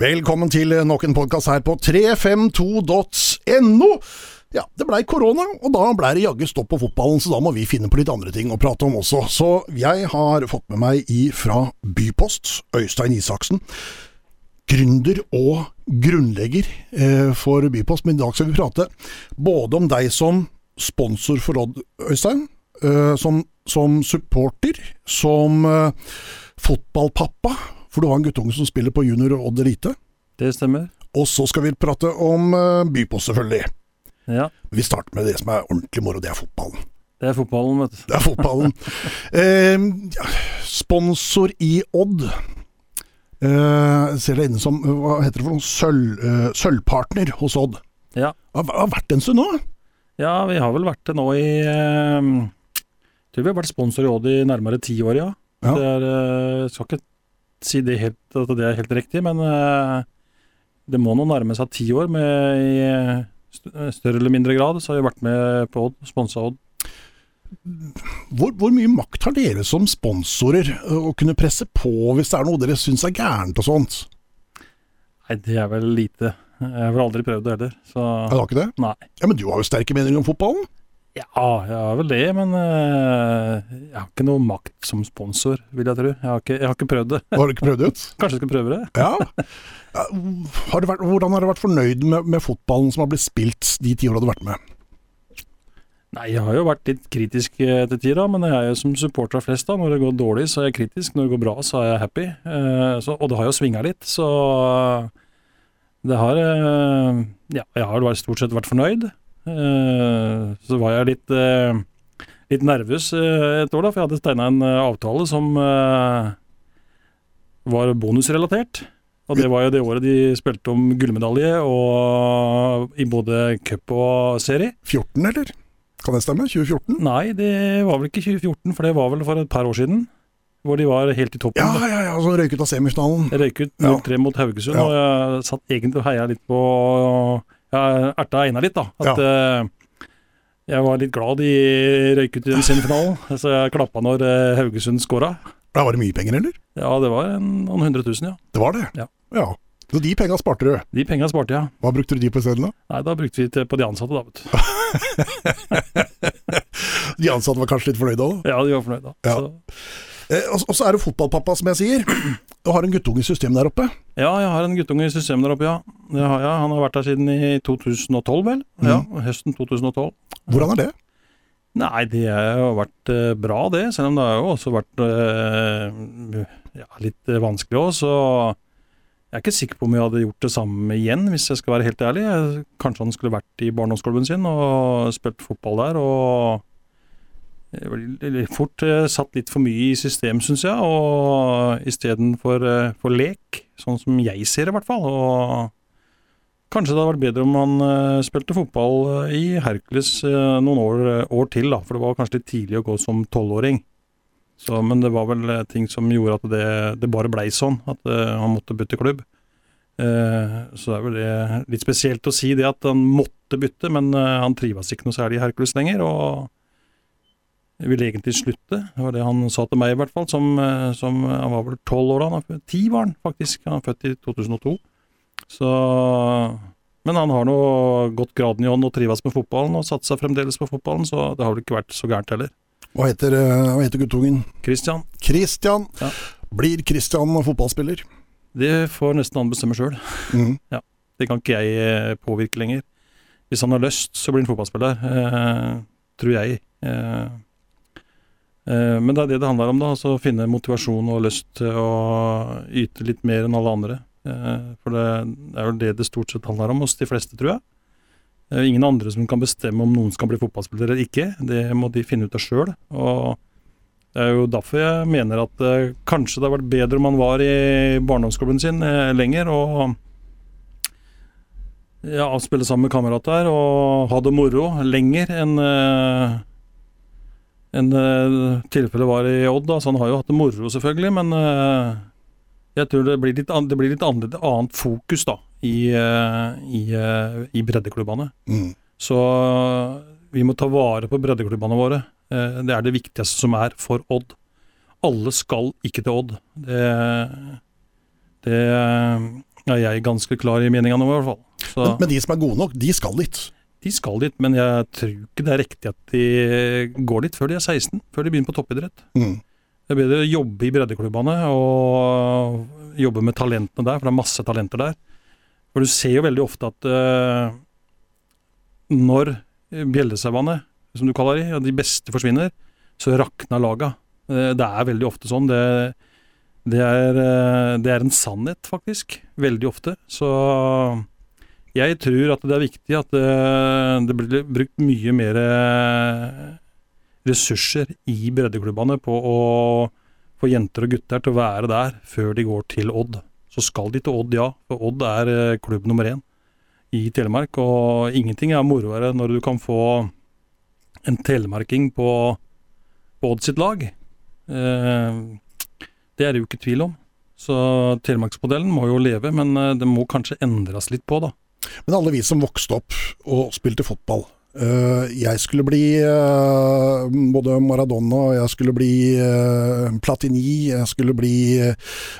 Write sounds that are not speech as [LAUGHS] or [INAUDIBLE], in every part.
Velkommen til nok en podkast her på 352.no. Ja, det blei korona, og da blei det jaggu stopp på fotballen, så da må vi finne på litt andre ting å prate om også. Så jeg har fått med meg ifra Bypost, Øystein Isaksen. Gründer og grunnlegger eh, for Bypost, men i dag skal vi prate både om deg som sponsor for Odd, Øystein, eh, som, som supporter, som eh, fotballpappa, for du har en guttunge som spiller på junior og Odd Elite. Det stemmer. Og så skal vi prate om uh, Bypost, selvfølgelig. Ja, Vi starter med det som er ordentlig moro, det er fotballen. det er fotballen, vet du. Det er fotballen. [LAUGHS] eh, sponsor i Odd. Eh, ser deg inne som hva heter det for noe? Sølv, eh, sølvpartner hos Odd. Ja. Har, har vært en stund nå? ja, vi har vel vært det nå i eh, Tror vi har vært sponsor i Odd i nærmere ti år, ja. Ja. Det er, eh, skal ikke si det helt, at det er helt riktig, men eh, det må nå nærme seg ti år med i eh, større eller mindre grad. Så har vi vært med på Odd, sponsa Odd. Hvor, hvor mye makt har dere som sponsorer eh, å kunne presse på hvis det er noe dere syns er gærent og sånt? Nei, det er vel lite. Jeg har vel aldri prøvd det heller, så Er det ikke det? nei. Ja, Men du har jo sterke meninger om fotballen? Ja, jeg har vel det, men eh, jeg har ikke noe makt som sponsor, vil jeg tro. Jeg har ikke, jeg har ikke prøvd det. Har du ikke prøvd det ut? [LAUGHS] Kanskje jeg skal prøve det? Ja. Har vært, hvordan har du vært fornøyd med, med fotballen som har blitt spilt de ti åra du har vært med? Nei, jeg har jo vært litt kritisk eh, til tider, men jeg er jo som supporter av flest. da. Når det går dårlig, så er jeg kritisk. Når det går bra, så er jeg happy. Eh, så, og det har jo svinga litt, så det har Ja, jeg har stort sett vært fornøyd. Eh, så var jeg litt, eh, litt nervøs eh, et år, da, for jeg hadde tegna en avtale som var bonusrelatert. Og det var jo det året de spilte om gullmedalje og i både cup og serie. 14, eller? Kan det stemme? 2014? Nei, det var vel ikke 2014, for det var vel for et par år siden. Hvor de var helt i toppen. Ja, ja, ja, så røyk ut av semifinalen. Røyk ut 0-3 mot Haugesund, Ja. og jeg satt egentlig og heia litt på Jeg erta Einar litt, da. At eh, jeg var litt glad de røyk ut i den semifinalen. Så jeg klappa når eh, Haugesund skåra. Da var det mye penger, eller? Ja, det var en, noen hundre tusen, ja. Det var det? Ja. ja. Så de penga sparte du. De penga sparte jeg. Hva brukte du de på isteden, da? Nei, da brukte vi det på de ansatte, da, vet du. [LAUGHS] De ansatte var kanskje litt fornøyde òg? Ja, de var fornøyde. Ja. Så, og og så er det fotballpappa, som jeg sier. [CLEARS THROAT] Du har en guttunge i systemet der oppe. ja, jeg har en guttunge i systemet der oppe, ja. Det har jeg. Han har vært der siden i 2012, vel? Ja, høsten 2012. Hvordan er det? Nei, det har jo vært eh, bra det, selv om det har jo også vært eh, ja, litt eh, vanskelig òg. Så jeg er ikke sikker på om jeg hadde gjort det samme igjen, hvis jeg skal være helt ærlig. Kanskje han skulle vært i barndomsklubben sin og spilt fotball der. og ble fort eh, satt litt for mye i system, syns jeg, og istedenfor uh, for lek, sånn som jeg ser det i hvert fall. og Kanskje det hadde vært bedre om han eh, spilte fotball eh, i Hercules eh, noen år, år til, da, for det var kanskje litt tidlig å gå som tolvåring. Men det var vel eh, ting som gjorde at det, det bare blei sånn, at eh, han måtte bytte klubb. Eh, så det er vel litt spesielt å si det at han måtte bytte, men eh, han trives ikke noe særlig i Hercules lenger, og ville egentlig slutte. Det var det han sa til meg, i hvert fall. Som, eh, som Han var vel tolv år, er ti var han faktisk. Han er født i 2002. Så Men han har nå gått graden i hånd og trives med fotballen, og satt seg fremdeles på fotballen, så det har vel ikke vært så gærent heller. Hva heter, eh, hva heter guttungen? Christian, Christian. Ja. Blir Christian fotballspiller? det får nesten han bestemme sjøl. Mhm. Det kan ikke jeg eh, påvirke lenger. Hvis han har lyst, så blir han fotballspiller. Eh, tror jeg. Eh, eh, men det er det det handler om, da. Altså finne motivasjon og lyst til å yte litt mer enn alle andre. Eh, for det er jo det det stort sett handler om hos de fleste, tror jeg. Det er ingen andre som kan bestemme om noen skal bli fotballspiller eller ikke. Det må de finne ut av sjøl. Det er jo derfor jeg mener at eh, kanskje det hadde vært bedre om han var i barndomsklubben sin eh, lenger. og ja, spille sammen med kamerater og ha det moro lenger enn enn uh, tilfellet var i Odd. Da. Så han har jo hatt det moro, selvfølgelig, men eh, jeg tror det blir litt, an det blir litt annet, annet fokus da, i, eh, i, eh, i breddeklubbene. Mm. Så vi må ta vare på breddeklubbene våre. Eh, det er det viktigste som er for Odd. Alle skal ikke til Odd. Det, det, er jeg ganske klar i meningene om, i hvert fall. Så Men, men de som er gode nok, de skal dit. De skal dit, men jeg tror ikke det er riktig at de går dit før de er 16, før de begynner på toppidrett. Mm. Det er bedre å jobbe i breddeklubbene og jobbe med talentene der, for det er masse talenter der. For du ser jo veldig ofte at uh, når bjellesauene, som du kaller de, de beste forsvinner, så rakner laga. Eh, det er veldig ofte sånn. Det, det, er, eh, det er en sannhet, faktisk. Veldig ofte. Så jeg tror at det er viktig at det, det blir brukt mye mer eh, ressurser i breddeklubbene på å få jenter og gutter til å være der før de går til Odd. Så skal de til Odd, ja. For Odd er eh, klubb nummer én i Telemark. Og ingenting er moroere når du kan få en telemarking på, på Odd sitt lag. Eh, det er det jo ikke tvil om. Så telemarksmodellen må jo leve, men eh, det må kanskje endres litt på, da. Men alle vi som vokste opp og spilte fotball. eh, jeg skulle bli eh, både Maradona, jeg skulle bli eh, Platini, jeg skulle bli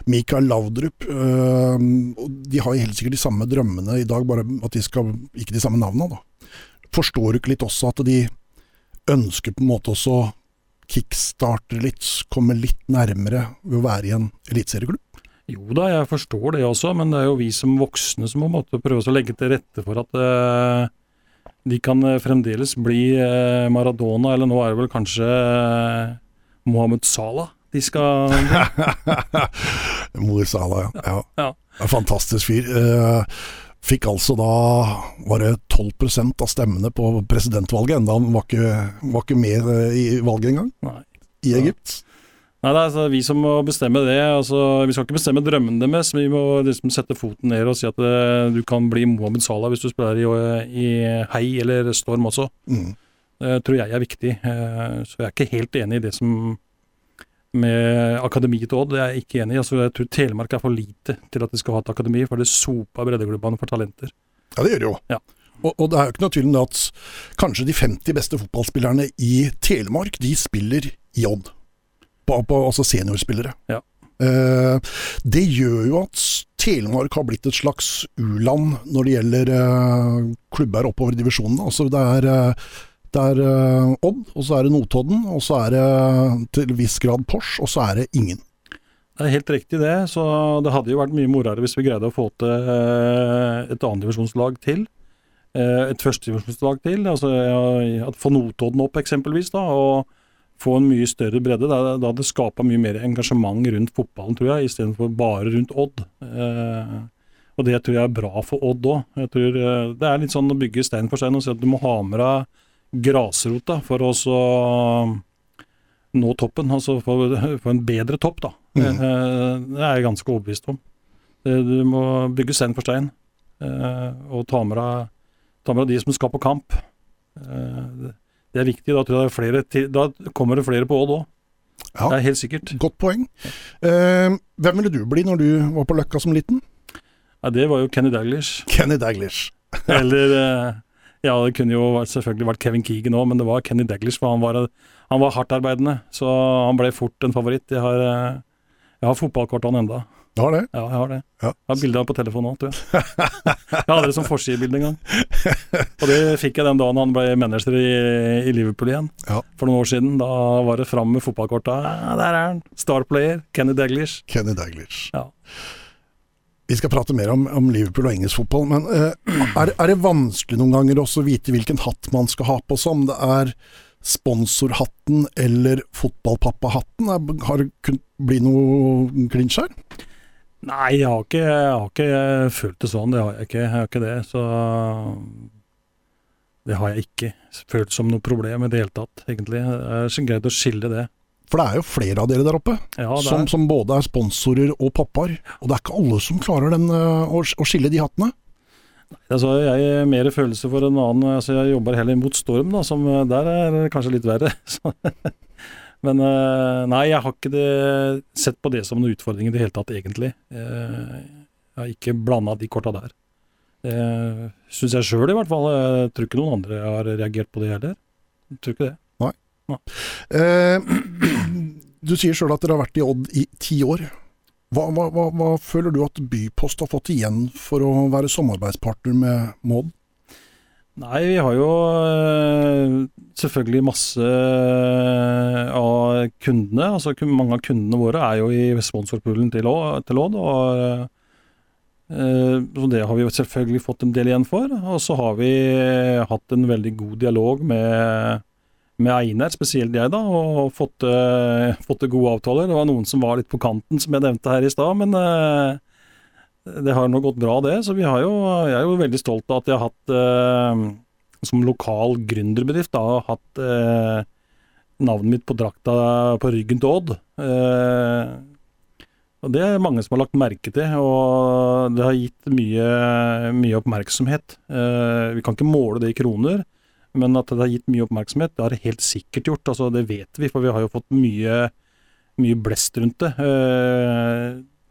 Mikael Laudrup. de har helt sikkert de samme drømmene i dag, bare at de skal Ikke de samme navna, da. Forstår du ikke litt også at de ønsker på en måte også kickstarte litt, komme litt nærmere ved å være i en eliteserieklubb? Jo da, jeg forstår det også, men det er jo vi som voksne som må prøve å legge til rette for at eh, de kan eh, fremdeles bli eh, Maradona, eller nå er det vel kanskje eh, Mohammed Salah de skal [LAUGHS] Mor Salah, ja. ja. Ja. Fantastisk fyr. Fikk altså da var det 12% av stemmene på presidentvalget, enda han var ikke, var ikke med i valget engang, Nei. i. Egypt. Nei, det er altså vi som må bestemme det. Altså, vi skal ikke bestemme drømmene deres, vi må liksom sette foten ned og si at det, du kan bli Mohammed Salah hvis du spiller i, i Hei eller Storm også. Mm. Det tror jeg er viktig. Eh, Så jeg er ikke helt enig i det som med akademiet til Odd. Det er jeg ikke enig i. Altså, jeg tror Telemark er for lite til at de skal ha et akademi, for det soper breddeklubbene for talenter. Ja, det gjør det jo. Ja. Og, og det er jo ikke noe tvil om det at kanskje de 50 beste fotballspillerne i Telemark, de spiller i Odd. På, på, altså seniorspillere. Ja. Eh, det gjør jo at Telemark har blitt et slags u-land når det gjelder eh, klubber oppover i divisjonene. Altså det er, eh, det er eh, Odd, og så er det Notodden, og så er det til viss grad Pors, og så er det ingen. Det er helt riktig det, så det hadde jo vært mye morere hvis vi greide å få til eh, et annendivisjonslag til. Eh, Et førstedivisjonslag til. altså ja, Få Notodden opp eksempelvis, da, og få en mye større bredde. Da da hadde det skapa mye mer engasjement rundt fotballen, tror jeg, istedenfor bare rundt Odd. Eh, og det tror jeg er bra for Odd òg. Det er litt sånn å bygge stein for stein og si at du må ha med deg grasrota for å nå toppen, altså få en bedre topp, da. Mm. Eh, Det er jeg ganske overbevist om. Du må bygge stein for stein, eh, og ta med deg, ta med deg de som skal på kamp. Eh, det- er viktig. Da, tror jeg det er flere til, da kommer det flere på Odd òg. Ja. Det er helt sikkert. Godt poeng. Eh, hvem ville du bli når du var på Løkka som liten? Ja, det var jo Kenny Daglish. Kenny Daglish. [LAUGHS] Eller eh, Ja, det kunne jo selvfølgelig vært Kevin Keegan òg, men det var Kenny Daglish. For han var, han var hardtarbeidende, så han ble fort en favoritt. Jeg har, eh, jeg har fotballkortene enda. Du har det? Ja, jeg har det. Ja. Jeg har bilde av på telefonen òg, tror jeg. Jeg hadde det som forsidebilde en gang. Og det fikk jeg den dagen han ble manager i, i Liverpool igjen. Ja. For noen år siden. Da var det fram med fotballkorta. Ja, der er han! Star player, Kenny Daglish. Kenny Daglish. Ja. Vi skal prate mer om, om Liverpool og engelsk fotball, men uh, er, er det vanskelig noen ganger også å vite hvilken hatt man skal ha på seg? Om det er sponsorhatten eller fotballpappahatten? Har det kunnet bli noe klinsj her? Nei, jeg har, ikke, jeg har ikke følt det sånn. Det har jeg ikke. Jeg har ikke det, så Det har jeg ikke følt som noe problem i det hele tatt, egentlig. Det er så greit å skille det. For det er jo flere av dere der oppe Ja, som, som både er sponsorer og pappaer. Og det er ikke alle som klarer den, eh, å, å skille de hattene. altså, jeg har mer følelse for en annen altså Jeg jobber heller mot Storm, da, som eh, der er kanskje litt verre. [LAUGHS] Så, Men eh, nei, jeg har ikke det, sett på det som noen utfordring i det hele tatt, egentlig. Eh, Jeg har ikke blanda de korta der. Det syns jeg sjøl, i hvert fall. Jeg tror ikke noen andre har reagert på det heller. Jeg tror ikke det. Eh, [CLEARS THROAT] du sier sjøl at dere har vært i Odd i ti år. Hva, hva, hva, hva føler du at Bypost har fått igjen for å være samarbeidspartner med Mod? Nei, vi har jo øh, selvfølgelig masse øh, av kundene. Altså Mange av kundene våre er jo i sponsorpoolen til, Odd. og så Det har vi selvfølgelig fått en del igjen for. Og så har vi hatt en veldig god dialog med med Einar, spesielt jeg, da, og fått, fått gode avtaler. Det var noen som var litt på kanten, som jeg nevnte her i stad, men det har nå gått bra, det. Så jo, jeg er jo veldig stolt av at jeg har hatt, eh, som lokal gründerbedrift, da, hatt navnet mitt på drakta på ryggen til Odd. og Det er mange som har lagt merke til, og det har gitt mye, mye oppmerksomhet. vi kan ikke måle det i kroner. Men at det har gitt mye oppmerksomhet, det har det helt sikkert gjort. altså Det vet vi, for vi har jo fått mye, mye blest rundt det.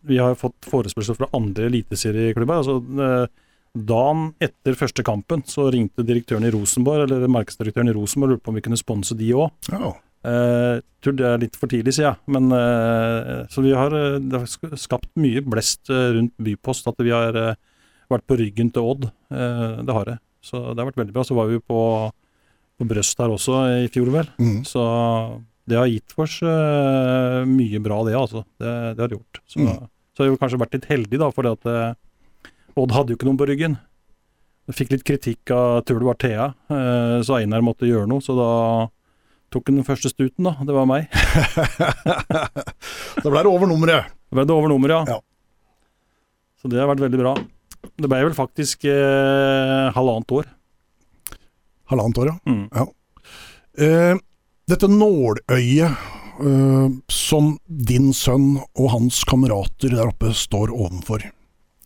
Vi har fått forespørsel fra andre eliteserieklubber. altså eh, Dagen etter første kampen så ringte direktøren i Rosenborg, eller markedsdirektøren i Rosenborg og lurte på om vi kunne sponse de òg. Oh. Eh, tror det er litt for tidlig, sier jeg. Men, eh, så vi har, eh, det har skapt mye blest eh, rundt Bypost at vi har vært på ryggen til Odd. det har det. Så det har vært veldig bra. Så var vi på, på Brøst her også i fjor, vel. Mm. Så det har gitt oss uh, mye bra, det altså. Det, det har det gjort. Så, mm. så har vi kanskje vært litt heldige, da, fordi at uh, Odd hadde jo ikke noen på ryggen. Jeg fikk litt kritikk av tror det var Thea, uh, så Einar måtte gjøre noe. Så da tok han den første stuten, da. Det var meg. [LAUGHS] da ble det over nummeret. Da ble det over nummeret, ja. ja. Så det har vært veldig bra. Det ble vel faktisk eh, halvannet år. Halvannet år, ja. Mm. ja. Eh, dette nåløyet uh, som din sønn og hans kamerater der oppe står ovenfor,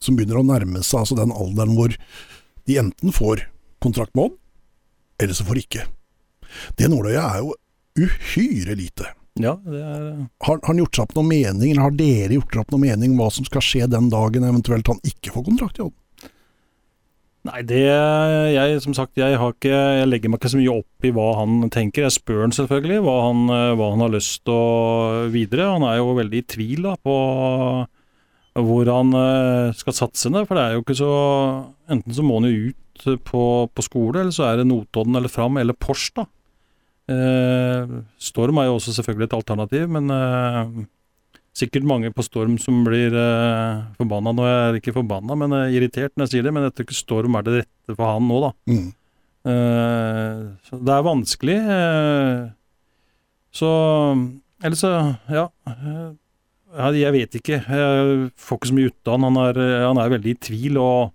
som begynner å nærme seg altså den alderen hvor de enten får kontrakt med Odd, eller så får de ikke. Det nåløyet er jo uhyre lite. Ja, det er... Har, har han gjort seg opp noen mening, eller har dere gjort opp noen mening om hva som skal skje den dagen eventuelt han ikke får kontrakt i Odd? Nei, det jeg, Som sagt, jeg, ikke, jeg legger meg ikke så mye opp i hva han tenker. Jeg spør han selvfølgelig hva han, hva han har lyst til å videre. Han er jo veldig i tvil da, på hvor han eh, skal satse ned. For det er jo ikke så Enten så må han jo ut på, på skole, eller så er det Notodden eller Fram eller Pors, da. Eh, Storm er jo også selvfølgelig et alternativ, men eh, sikkert mange på Storm som blir eh, forbanna. Nå er ikke forbanna, men eh, irritert når jeg sier det. Men jeg tror ikke Storm er det rette for han nå, da. Mm. Eh, det er vanskelig. Eh, så Eller så, ja. Jeg vet ikke. Jeg får ikke så mye ut av han. Han er, han er veldig i tvil. og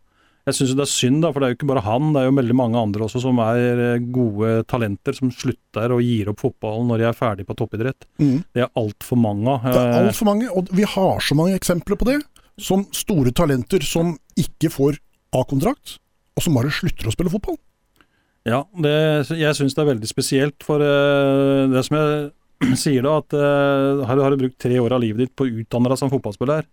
jeg syns det er synd, da, for det er jo ikke bare han, det er jo veldig mange andre også som er eh, gode talenter, som slutter og gir opp fotballen når de er ferdig på toppidrett. Mm. Det er altfor mange av. Det er altfor mange, og vi har så mange eksempler på det. Som store talenter som ikke får A-kontrakt, og som bare slutter å spille fotball. Ja, det, jeg syns det er veldig spesielt, for uh, det som jeg [CLEARS THROAT] sier da, at her har, har du brukt tre år av livet ditt på å utdanne deg som fotballspiller,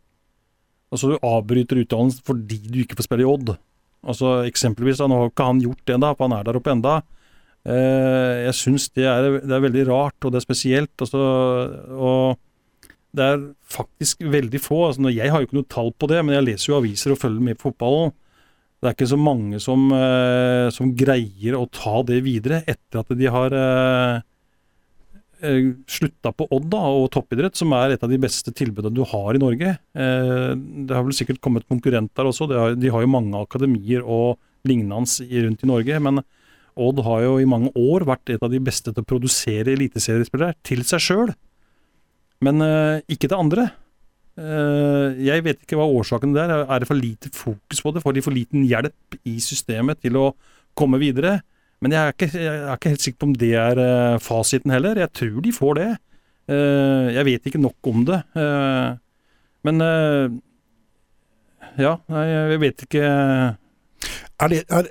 Altså du avbryter utdannelsen fordi du ikke får spille i Odd. Altså Eksempelvis, da, nå har ikke han gjort det ennå, for han er der oppe enda. Eh, jeg syns det, det, er veldig rart, og det er spesielt. Altså, og det er faktisk veldig få. Altså, jeg har jo ikke noe tall på det, men jeg leser jo aviser og følger med på fotballen. Det er ikke så mange som, eh, som greier å ta det videre etter at de har eh, slutta på Odd da, og toppidrett, som er et av de beste tilbudene du har i Norge. Eh, det har vel sikkert kommet konkurrenter også, de har, jo mange akademier og lignende rundt i Norge. Men Odd har jo i mange år vært et av de beste til å produsere eliteseriespillere til seg sjøl, men eh, ikke til andre. Eh, jeg vet ikke hva årsaken er. Er det for lite fokus på det? Får de for liten hjelp i systemet til å komme videre? Men jeg er, ikke, jeg er ikke, helt sikker på om det er uh, fasiten heller. Jeg tror de får det. Uh, jeg vet ikke nok om det. Uh, men ja, jeg vet ikke er det, er,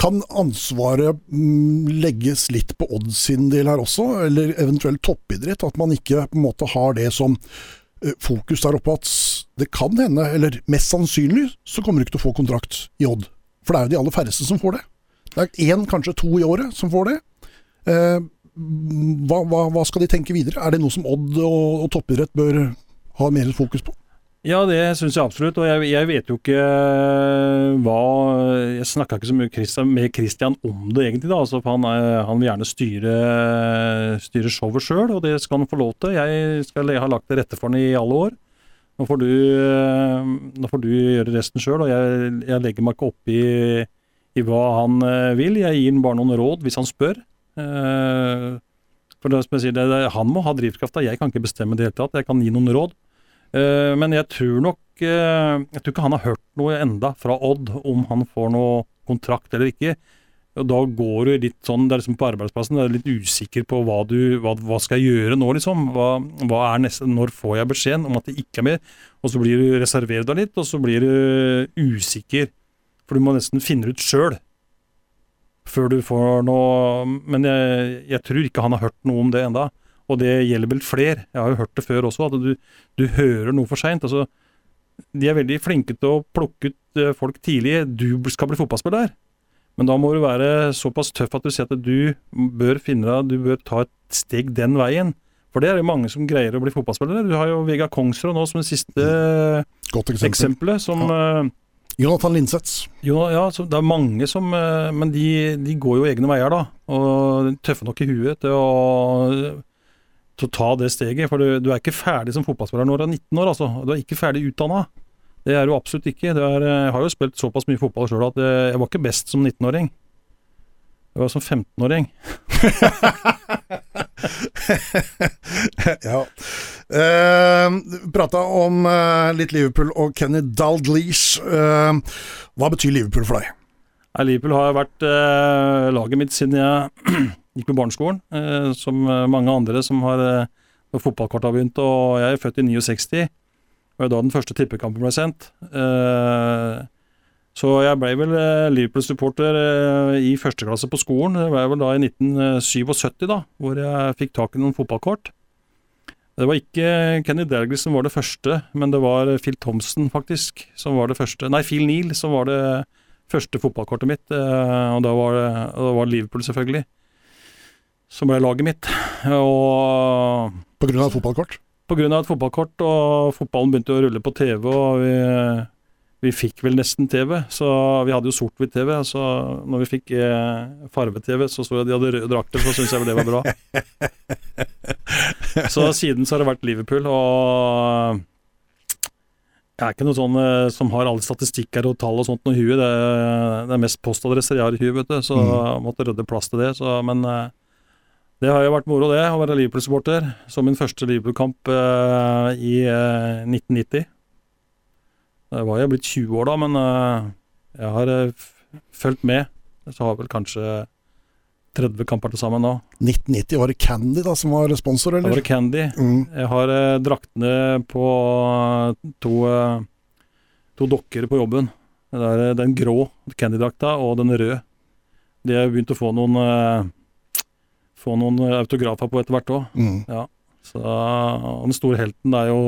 Kan ansvaret mm, legges litt på Odd sin del her også, eller eventuelt toppidrett? At man ikke på en måte har det som fokus der oppe at det kan hende, eller mest sannsynlig, så kommer du ikke til å få kontrakt i Odd. For det er jo de aller færreste som får det. Det er én, kanskje to i året som får det. Eh, hva, hva, hva, skal de tenke videre? Er det noe som Odd og, og toppidrett bør ha mer fokus på? Ja, det syns jeg absolutt. Og jeg, jeg, vet jo ikke eh, hva Jeg snakka ikke så mye med Christian om det, egentlig. da, altså, han, han, vil gjerne styre, styre showet sjøl, og det skal han få lov til. Jeg skal ha lagt til rette for han i alle år. Nå får du, eh, nå får du gjøre resten sjøl, og jeg, jeg, legger meg ikke opp i, i, hva han eh, vil. Jeg gir ham bare noen råd hvis han spør. For det, som jeg sier, det, Han må ha drivkrafta, jeg kan ikke bestemme det hele tatt. Jeg kan gi noen råd. Eh, men jeg tror nok eh, Jeg tror ikke han har hørt noe enda fra Odd om han får noe kontrakt eller ikke. Da går du litt sånn, det er liksom på arbeidsplassen, du er litt usikker på hva du hva, hva skal jeg gjøre nå, liksom. Hva, hva, er neste, Når får jeg beskjeden om at det ikke er mer? Og så blir du reservert deg litt, og så blir du usikker. For du må nesten finne ut sjøl før du får noe Men jeg, jeg tror ikke han har hørt noe om det enda. Og det gjelder vel flere. Jeg har jo hørt det før også, at du, du hører noe for seint. Altså, de er veldig flinke til å plukke ut eh, folk tidlig. Du skal bli fotballspiller. Men da må du være såpass tøff at du sier at du bør finne deg, du bør ta et steg den veien. For det er jo mange som greier å bli fotballspillere. Du har jo Vega Kongsrud nå som det siste Godt eksempel. eksempelet. Som, ja. Jonathan Linseth. Jo, ja, det er mange som uh, Men de, de, går jo egne veier, da. Og tøffe nok i huet til å til å ta det steget. For du, du, er ikke ferdig som fotballspiller når du er 19 år, altså. Du er ikke ferdig utdanna. Det er du absolutt ikke. Er, jeg har jo spilt såpass mye fotball sjøl at jeg, jeg var ikke best som 19-åring. Jeg var som 15-åring. [LAUGHS] ja. Uh, Prata om uh, litt Liverpool og Kenny Dalglish. Uh, hva betyr Liverpool for deg? Liverpool har vært uh, laget mitt siden jeg [CLEARS THROAT] gikk på barneskolen, eh, som mange andre som har eh, fotballkort har begynt. Og jeg er født i 69, og da den første tippekampen ble sendt. Eh, så jeg ble vel eh, Liverpool-supporter eh, i første klasse på skolen. Det ble vel da i 1977, da, hvor jeg fikk tak i noen fotballkort. Det var ikke Kenny Dalglish som var det første, men det var Phil Thompson, faktisk, som var det første. Nei, Phil Neal som var det første fotballkortet mitt, eh, og da var det, da var Liverpool, selvfølgelig som ble laget mitt. Og På grunn av et fotballkort? På grunn av et fotballkort, og fotballen begynte å rulle på TV, og vi, vi fikk vel nesten TV. Så vi hadde jo sort-hvitt-TV, så når vi fikk eh, farge-TV, så så jeg de hadde røde drakter, så syntes jeg vel det var bra. [LAUGHS] så siden så har det vært Liverpool, og jeg er ikke noe sånn eh, som har alle statistikker og tall og sånt i huet. Det, det, er mest postadresser jeg har i huet, vet du, så mm. måtte rydde plass til det. Så, men eh, det har jo vært moro, det, å være Liverpool-supporter. Som min første Liverpool-kamp eh, i eh, 1990. Det var jo blitt 20 år da, men uh, jeg har fulgt med. Så har vel kanskje 30 kamper til sammen nå. 1990, var det Candy da som var sponsor, eller? Det var Candy. Mm. Jeg har draktene på to, to dokker på jobben. Det er den grå Candy-drakta og den røde. De har begynt å få noen få noen autografer på etter hvert òg. Mm. Ja. Så Den store helten er jo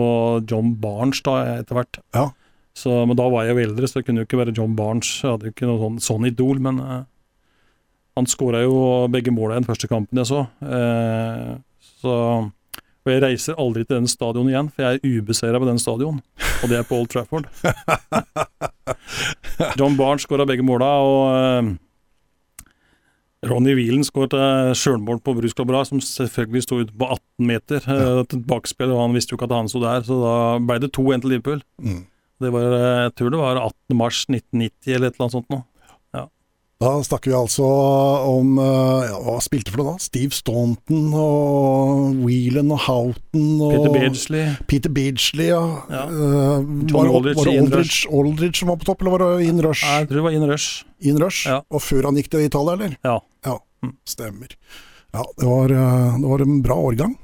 John Barnes da, etter hvert. Ja. Så, men da var jeg jo eldre, så det kunne jo ikke være John Barnes. Jeg hadde jo ikke noe sånn, sånn idol, men uh, han skåra jo begge måla i den første kampen jeg så. Uh, så og jeg reiser aldri til den stadion igjen, for jeg er ubeseira på den stadion. Og det er på Old Trafford. [LAUGHS] John Barnes skåra begge måla, og uh, Ronny Wheelen skåret sjølmål på Brusklobbra, som selvfølgelig sto ute på 18 meter. Ja. Et bakspill, og han visste jo ikke at han sto der, så da ble det 2-1 til Liverpool. Mm. Det var, eh, jeg tror det var 18. mars 1990 eller et eller annet sånt noe. Da snakker vi altså om eh, ja, Hva spilte for det da? Steve Staunton og Whelan og Houghton og Peter Beardsley. Peter Beardsley, ja. ja. Uh, var, var, det Aldridge, Aldridge, som var på topp, eller var det In Rush? Jeg tror det var In Rush. In Rush? Ja. Og før han gikk til Italia, eller? Ja. ja. Mm. Stemmer. Ja, det var, eh, det var, en bra årgang.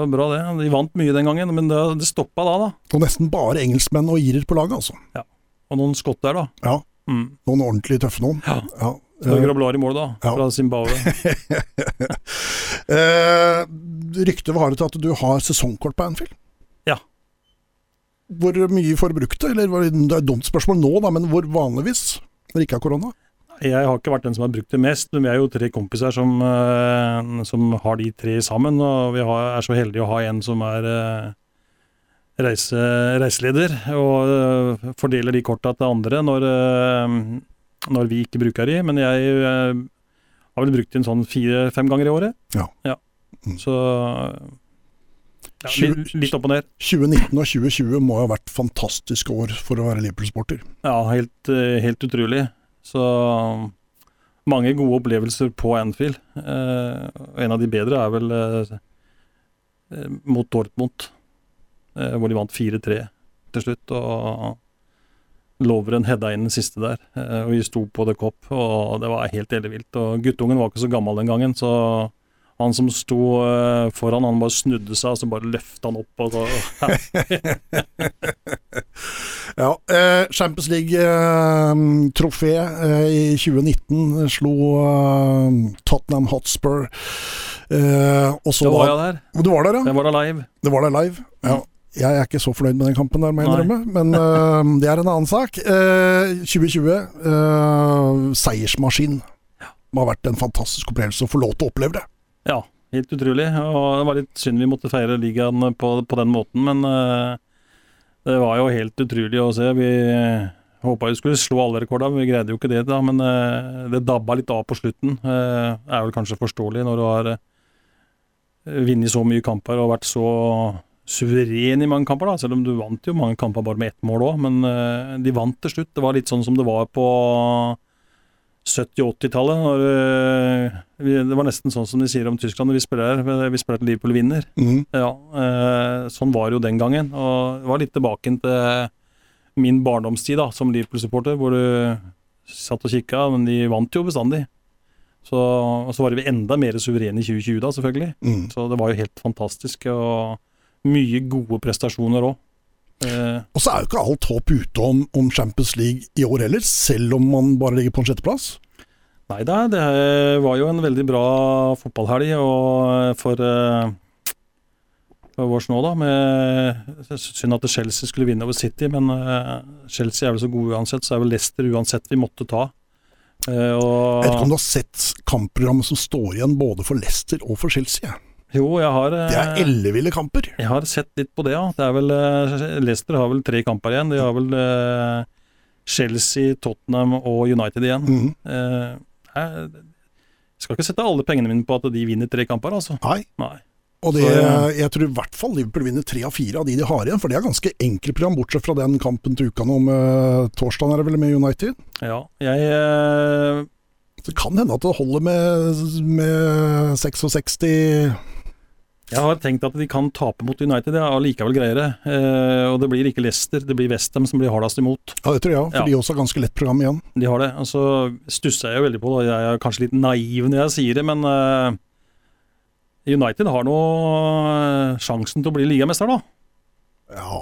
Det var bra det. De vant mye den gangen, men det, det stoppa da, da. Og nesten bare engelskmenn og irer på laget, altså. Ja. Og noen skotter, da. Ja. Mm. Noen ordentlig tøffe noen. Ja. ja. Grablar i mål, da, ja. fra Zimbabwe. [LAUGHS] eh, ryktet var det til at du har sesongkort på Anfield? Ja. Hvor mye får du brukt det? Eller, det er et dumt spørsmål nå, da, men hvor vanligvis? Når ikke er korona? Jeg har ikke vært den som har brukt det mest, men vi er jo tre kompiser som, uh, som har de tre sammen. Og vi har, er så heldige å ha en som er uh, reise, reiseleder og øh, fordeler de korta til andre når, når vi ikke bruker de. Men jeg har vel brukt den sånn fire-fem ganger i året. Ja. ja. Så ja, litt, litt opp og ned. 2019 og 2020 må ha vært fantastiske år for å være Liverpool-sporter. Ja, helt, helt utrolig. Så mange gode opplevelser på Anfield. Eh, en av de bedre er vel eh, eh, mot Dortmund, eh, hvor de vant 4-3 til slutt. Og Lovren hedda inn den siste der, eh, og vi sto på The Cop, og det var helt ellevilt. Og guttungen var ikke så gammel den gangen, så han som sto eh, foran, han bare snudde seg, og så bare løfta han opp. Og så, [LAUGHS] Ja, eh, Champions League-trofé eh, i 2019 slo eh, Tottenham Hotspur. Eh, og så da var var jeg der. Du var der, ja? Jeg var der live. Det var der live. Ja. Jeg er ikke så fornøyd med den kampen, der, må jeg innrømme. Men uh, det er en annen sak. Uh, 2020, uh, seiersmaskin. Det har vært en fantastisk opplevelse å få lov til å oppleve det. Ja, helt utrolig. Og det var litt synd vi måtte feire ligaen på, på den måten, men uh, det var jo helt utrolig å se. Vi håpa vi skulle slå alle rekordene, men vi greide jo ikke det, da. Men uh, det dabba litt av på slutten. Uh, er vel kanskje forståelig når du har vunnet så mye kamper og vært så suveren i mange kamper, da. Selv om du vant jo mange kamper bare med ett mål òg, men de vant til slutt. Det var litt sånn som det var på 70-80-tallet. når, eh, Det var nesten sånn som de sier om Tyskland når vi spiller her. Vi spiller til Liverpool vinner. Mm. Ja, eh, sånn var det jo den gangen. Og det var litt tilbake til min barndomstid da, som Liverpool-supporter, hvor du satt og kikka, men de vant jo bestandig. Så, og så var vi enda mer suverene i 2020 da, selvfølgelig. Mm. Så det var jo helt fantastisk, og mye gode prestasjoner òg. Eh, Og så er jo ikke alt håp ute om, om Champions League i år heller, selv om man bare ligger på en sjetteplass. Nei da, det var jo en veldig bra fotballhelg og for, uh, for vårs nå, da. Med, synd at Chelsea skulle vinne over City, men uh, Chelsea er vel så gode uansett, så er vel Leicester uansett vi måtte ta. Uh, og, Jeg vet ikke om du har sett kampprogrammet som står igjen både for Leicester og for Chelsea? Jo, jeg har, eh, Det er elleville kamper. jeg har sett litt på det, ja. Det er vel, eh, Leicester har vel tre kamper igjen. De har vel eh, Chelsea, Tottenham og United igjen. Mhm. Eh, jeg skal ikke sette alle pengene mine på at de vinner tre kamper, altså. Nei. Nei. Og det, jeg tror i hvert fall Liverpool vinner tre av fire av de de har igjen, for det er ganske enkelt program, bortsett fra den kampen til uka nå med torsdagen, er det vel, med United. Ja, jeg eh, Det kan hende at det holder med, med 66 Jeg har tenkt at de kan tape mot United, ja, allikevel likevel greier det. Eh, og det blir ikke Leicester, det blir Westham som blir hardest imot. Ja, det tror jeg, for Ja. de også har ganske lett program igjen. De har det. Og så stusser jeg jo veldig på det, jeg er kanskje litt naiv når jeg sier det, men eh, United har nå eh, sjansen til å bli ligamester, da. Ja,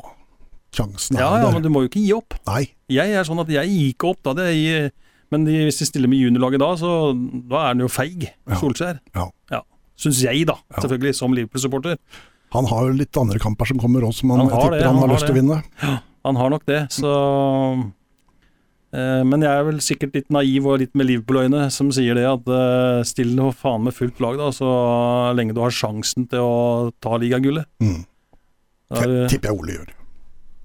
sjansen er Ja, ja, der. men du må jo ikke gi opp. Nei, Jeg er sånn at jeg gir ikke opp, da. Det gir, men de, hvis de stiller med juniorlaget da, så da er han jo feig, Ja. Solskjær. Ja. Syns jeg, da. Ja. Selvfølgelig, som Liverpool-supporter. han har jo litt andre kamper som kommer også, som han, Han har tipper det, han, han har lyst til å vinne. Han har nok det, så eh, Men jeg er vel sikkert litt naiv og litt med Liverpool-øyne som sier det at eh, still nå faen med fullt lag, da, så lenge du har sjansen til å ta ligagullet. Mm. Det tipper jeg Ole gjør.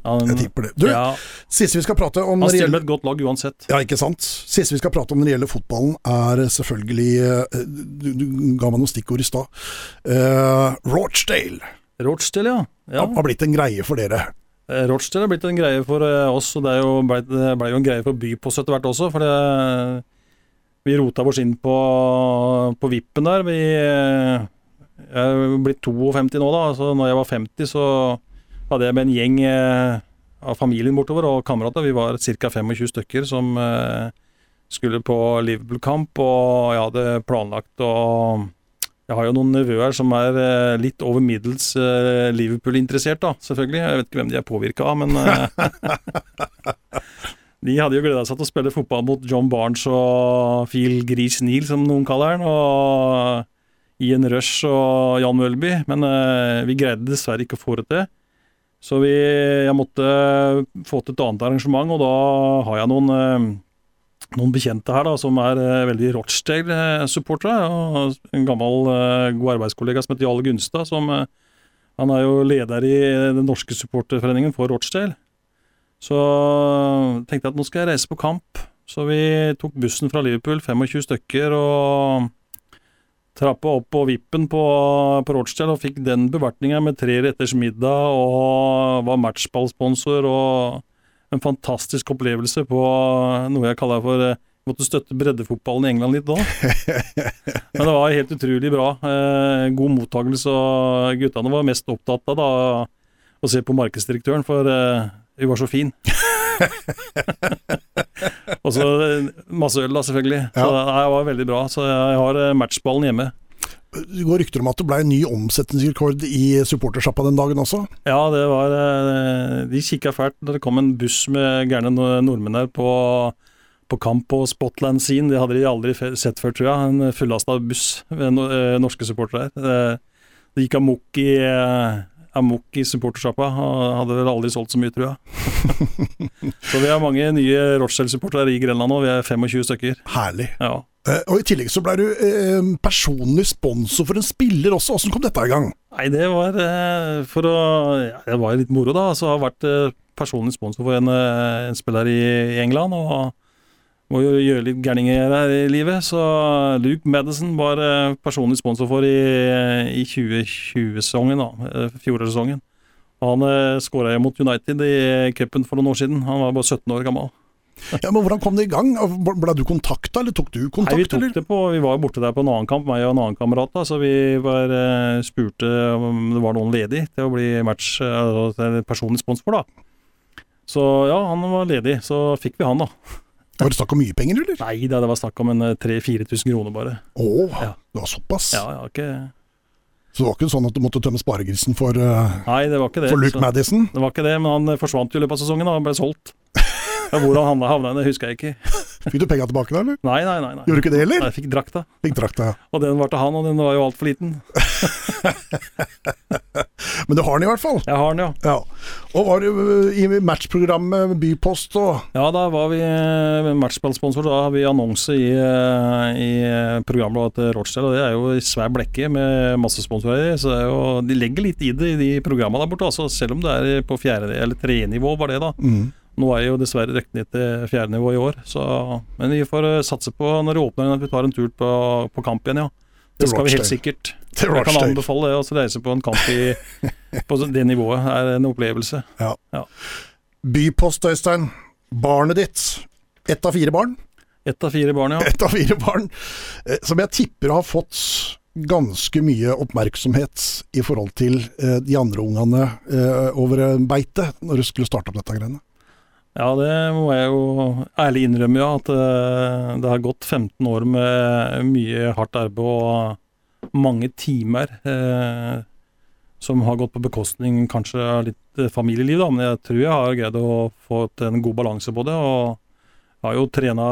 Han, Jeg tipper det. Du, ja, siste vi skal prate om han stiller med et godt lag uansett. Ja, ikke sant. Siste vi skal prate om når det gjelder fotballen, er selvfølgelig eh, Du, du ga meg noen stikkord i stad. Uh, Rochdale Rochdale, ja. ja. har blitt en greie for dere. Eh, Rochdale har blitt en greie for oss, og det jo ble, det ble jo en greie for Bypost etter hvert også. For det, vi rota oss inn på, på vippen der. Vi jeg er blitt 52 nå, da. Så når jeg var 50, så hadde jeg med en gjeng eh, av familien bortover og kamerater. Vi var ca. 25 stykker som eh, skulle på Liverpool-kamp, og jeg hadde planlagt å jeg har jo noen nevøer som er eh, litt over middels Liverpool-interessert, da, selvfølgelig. Jeg vet ikke hvem de er påvirka av, men [LAUGHS] De hadde jo gleda seg til å spille fotball mot John Barnes og Phil Gris Neal, som noen kaller han, og Ian Rush og Jan Mølby, men vi greide dessverre ikke å få det til. Så vi, jeg måtte få til et annet arrangement, og da har jeg noen eh, noen bekjente her da, som er eh, veldig Rochdale-supportere. En gammel, eh, god arbeidskollega som heter Jarle Gunstad, som Han er jo leder i den norske supporterforeningen for Rochdale. Så tenkte jeg at nå skal jeg reise på kamp. Så vi tok bussen fra Liverpool, 25 stykker, og trappa opp på vippen på, på Rochdale og fikk den bevertninga med tre retters middag og var matchballsponsor og en fantastisk opplevelse på noe jeg kaller for eh, Måtte støtte breddefotballen i England litt da. [LAUGHS] Men det var helt utrolig bra. Eh, god mottakelse, og guttene var mest opptatt av da, å se på markedsdirektøren, for eh, hun var så fin. [LAUGHS] og så masse øl, da, selvfølgelig. Så Ja. det var veldig bra. Så jeg har eh, matchballen hjemme. Det går rykter om at det ble en ny omsetningsrekord i supportersjappa den dagen også. Ja, det var eh, De kikka fælt da det kom en buss med gærne nordmenn her på, på kamp på Spotland Scene. Det hadde de aldri sett før, tror jeg. En fullasta buss med eh, norske supportere her. Det, gikk amok i, amok i supportersjappa. Hadde vel aldri solgt så mye, tror jeg. [LAUGHS] så vi har mange nye Rochdale-supportere i Grenland nå. Vi er 25 stykker. Herlig. Ja. Eh, og I tillegg så ble du eh, personlig sponsor for en spiller også. Åssen kom dette i gang? Nei, det var eh, for å ja, Det var litt moro, da. Så jeg har vært eh, personlig sponsor for en, eh, en spiller i, i England. Og må jo gjøre litt gærninger her i livet. Så Luke Madison var eh, personlig sponsor for i, i 2020-sesongen, da. eh, Fjorårssesongen. Han eh, skåra mot United i cupen for noen år siden. Han var bare 17 år gammel. [LAUGHS] Ja, men Hvordan kom det i gang? Ble du kontakta, eller tok du kontakt? Nei, vi tok det på, vi var borte der på en annen kamp, meg og en annen kamerat. da, Så vi var, eh, spurte om det var noen ledig til å bli match, altså, personlig sponsor. da. Så ja, han var ledig, så fikk vi han, da. Var det snakk om mye penger, eller? Nei da, det var snakk om en 3000-4000 kroner bare. Å, Ja. det var såpass? Ja, ja, ikke Så det var ikke sånn at du måtte tømme sparegrisen for, eh, Nei, det var ikke det. for Luke så- Madison? Det var ikke det, men han eh, forsvant jo i løpet av sesongen. da, Han ble solgt. [LAUGHS] Ja, hvor han havna det husker jeg ikke. Fikk du penga tilbake da, eller? Nei, nei, nei. nei. Gjorde du ikke det, heller? Nei, Jeg fikk drakta, Fikk drakta, ja. og den var til han, og den var jo altfor liten. [LAUGHS] Men du har den i hvert fall. Jeg har den, ja. Ja. Og var du eh, i matchprogrammet Bypost og Ja, da var vi eh, matchballsponsor. Da har vi annonse i, eh, i programbladet til Rochdale. Og det er jo i svær blekke med masse sponsorer i. Så det jo, de legger litt i det i de programmene der borte. Altså, selv om det er på fjerde eller tredje-nivå, var det da. mm. Nå er jo dessverre røkt ned til fjerde nivå i år. Så, men vi får eh, satse på når det åpner at vi tar en tur på, på kamp igjen, ja. Det skal vi helt sikkert. [LAUGHS] Jeg kan anbefale det. å reise på en kamp i, [LAUGHS] på det nivået. er en opplevelse. Bypost, Øystein. Barnet ditt. Ett av fire barn. Ett av fire barn, ja. [LAUGHS] Ett av fire barn. eh, Som jeg tipper har fått ganske mye oppmerksomhet i forhold til eh, de andre ungene over beite, når du skulle starte opp dette greiene. Ja, det må jeg jo ærlig innrømme, ja. At eh, det har gått 15 år med mye hardt arbeid og mange timer eh, som har gått på bekostning kanskje av litt eh, familieliv, da. Men jeg tror jeg har greid å få en god balanse på det. Og jeg har jo trena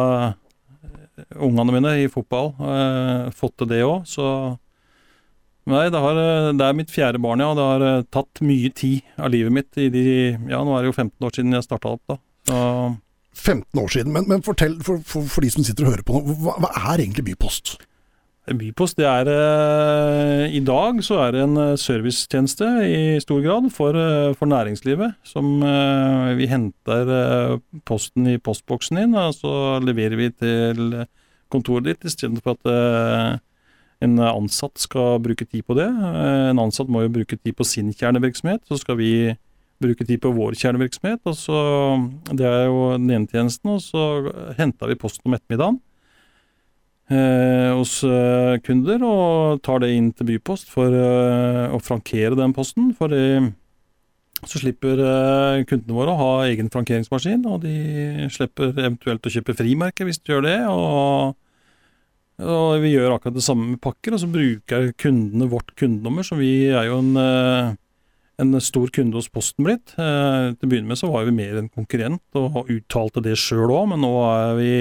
ungene mine i fotball. Fått til det òg, så Nei, det, har, det er mitt fjerde barn, ja. Det har tatt mye tid av livet mitt i de Ja, nå er det jo 15 år siden jeg starta opp, da. Så 15 år siden, men, men fortell for, for, for de som sitter og hører på nå, hva, hva er egentlig Bypost? Bypost, det er eh, I dag så er det en eh, servicetjeneste i stor grad for, eh, for næringslivet. Som eh, vi henter eh, posten i postboksen din, og så leverer vi til kontoret ditt istedenfor at en ansatt skal bruke tid på det. En ansatt må jo bruke tid på sin kjernevirksomhet, så skal vi bruke tid på vår kjernevirksomhet. og så Det er jo den ene tjenesten, og så henter vi posten om ettermiddagen eh, hos eh, kunder og tar det inn til Bypost for eh, å frankere den posten. For de, så slipper eh, kundene våre å ha egen frankeringsmaskin, og de slipper eventuelt å kjøpe frimerke hvis de gjør det. og og vi gjør akkurat det samme med pakker, og så bruker kundene vårt kundenummer, så vi er jo en, eh, en stor kunde hos Posten blitt. Eh, Til å begynne med så var vi mer en konkurrent, og uttalte det sjøl òg, men nå er vi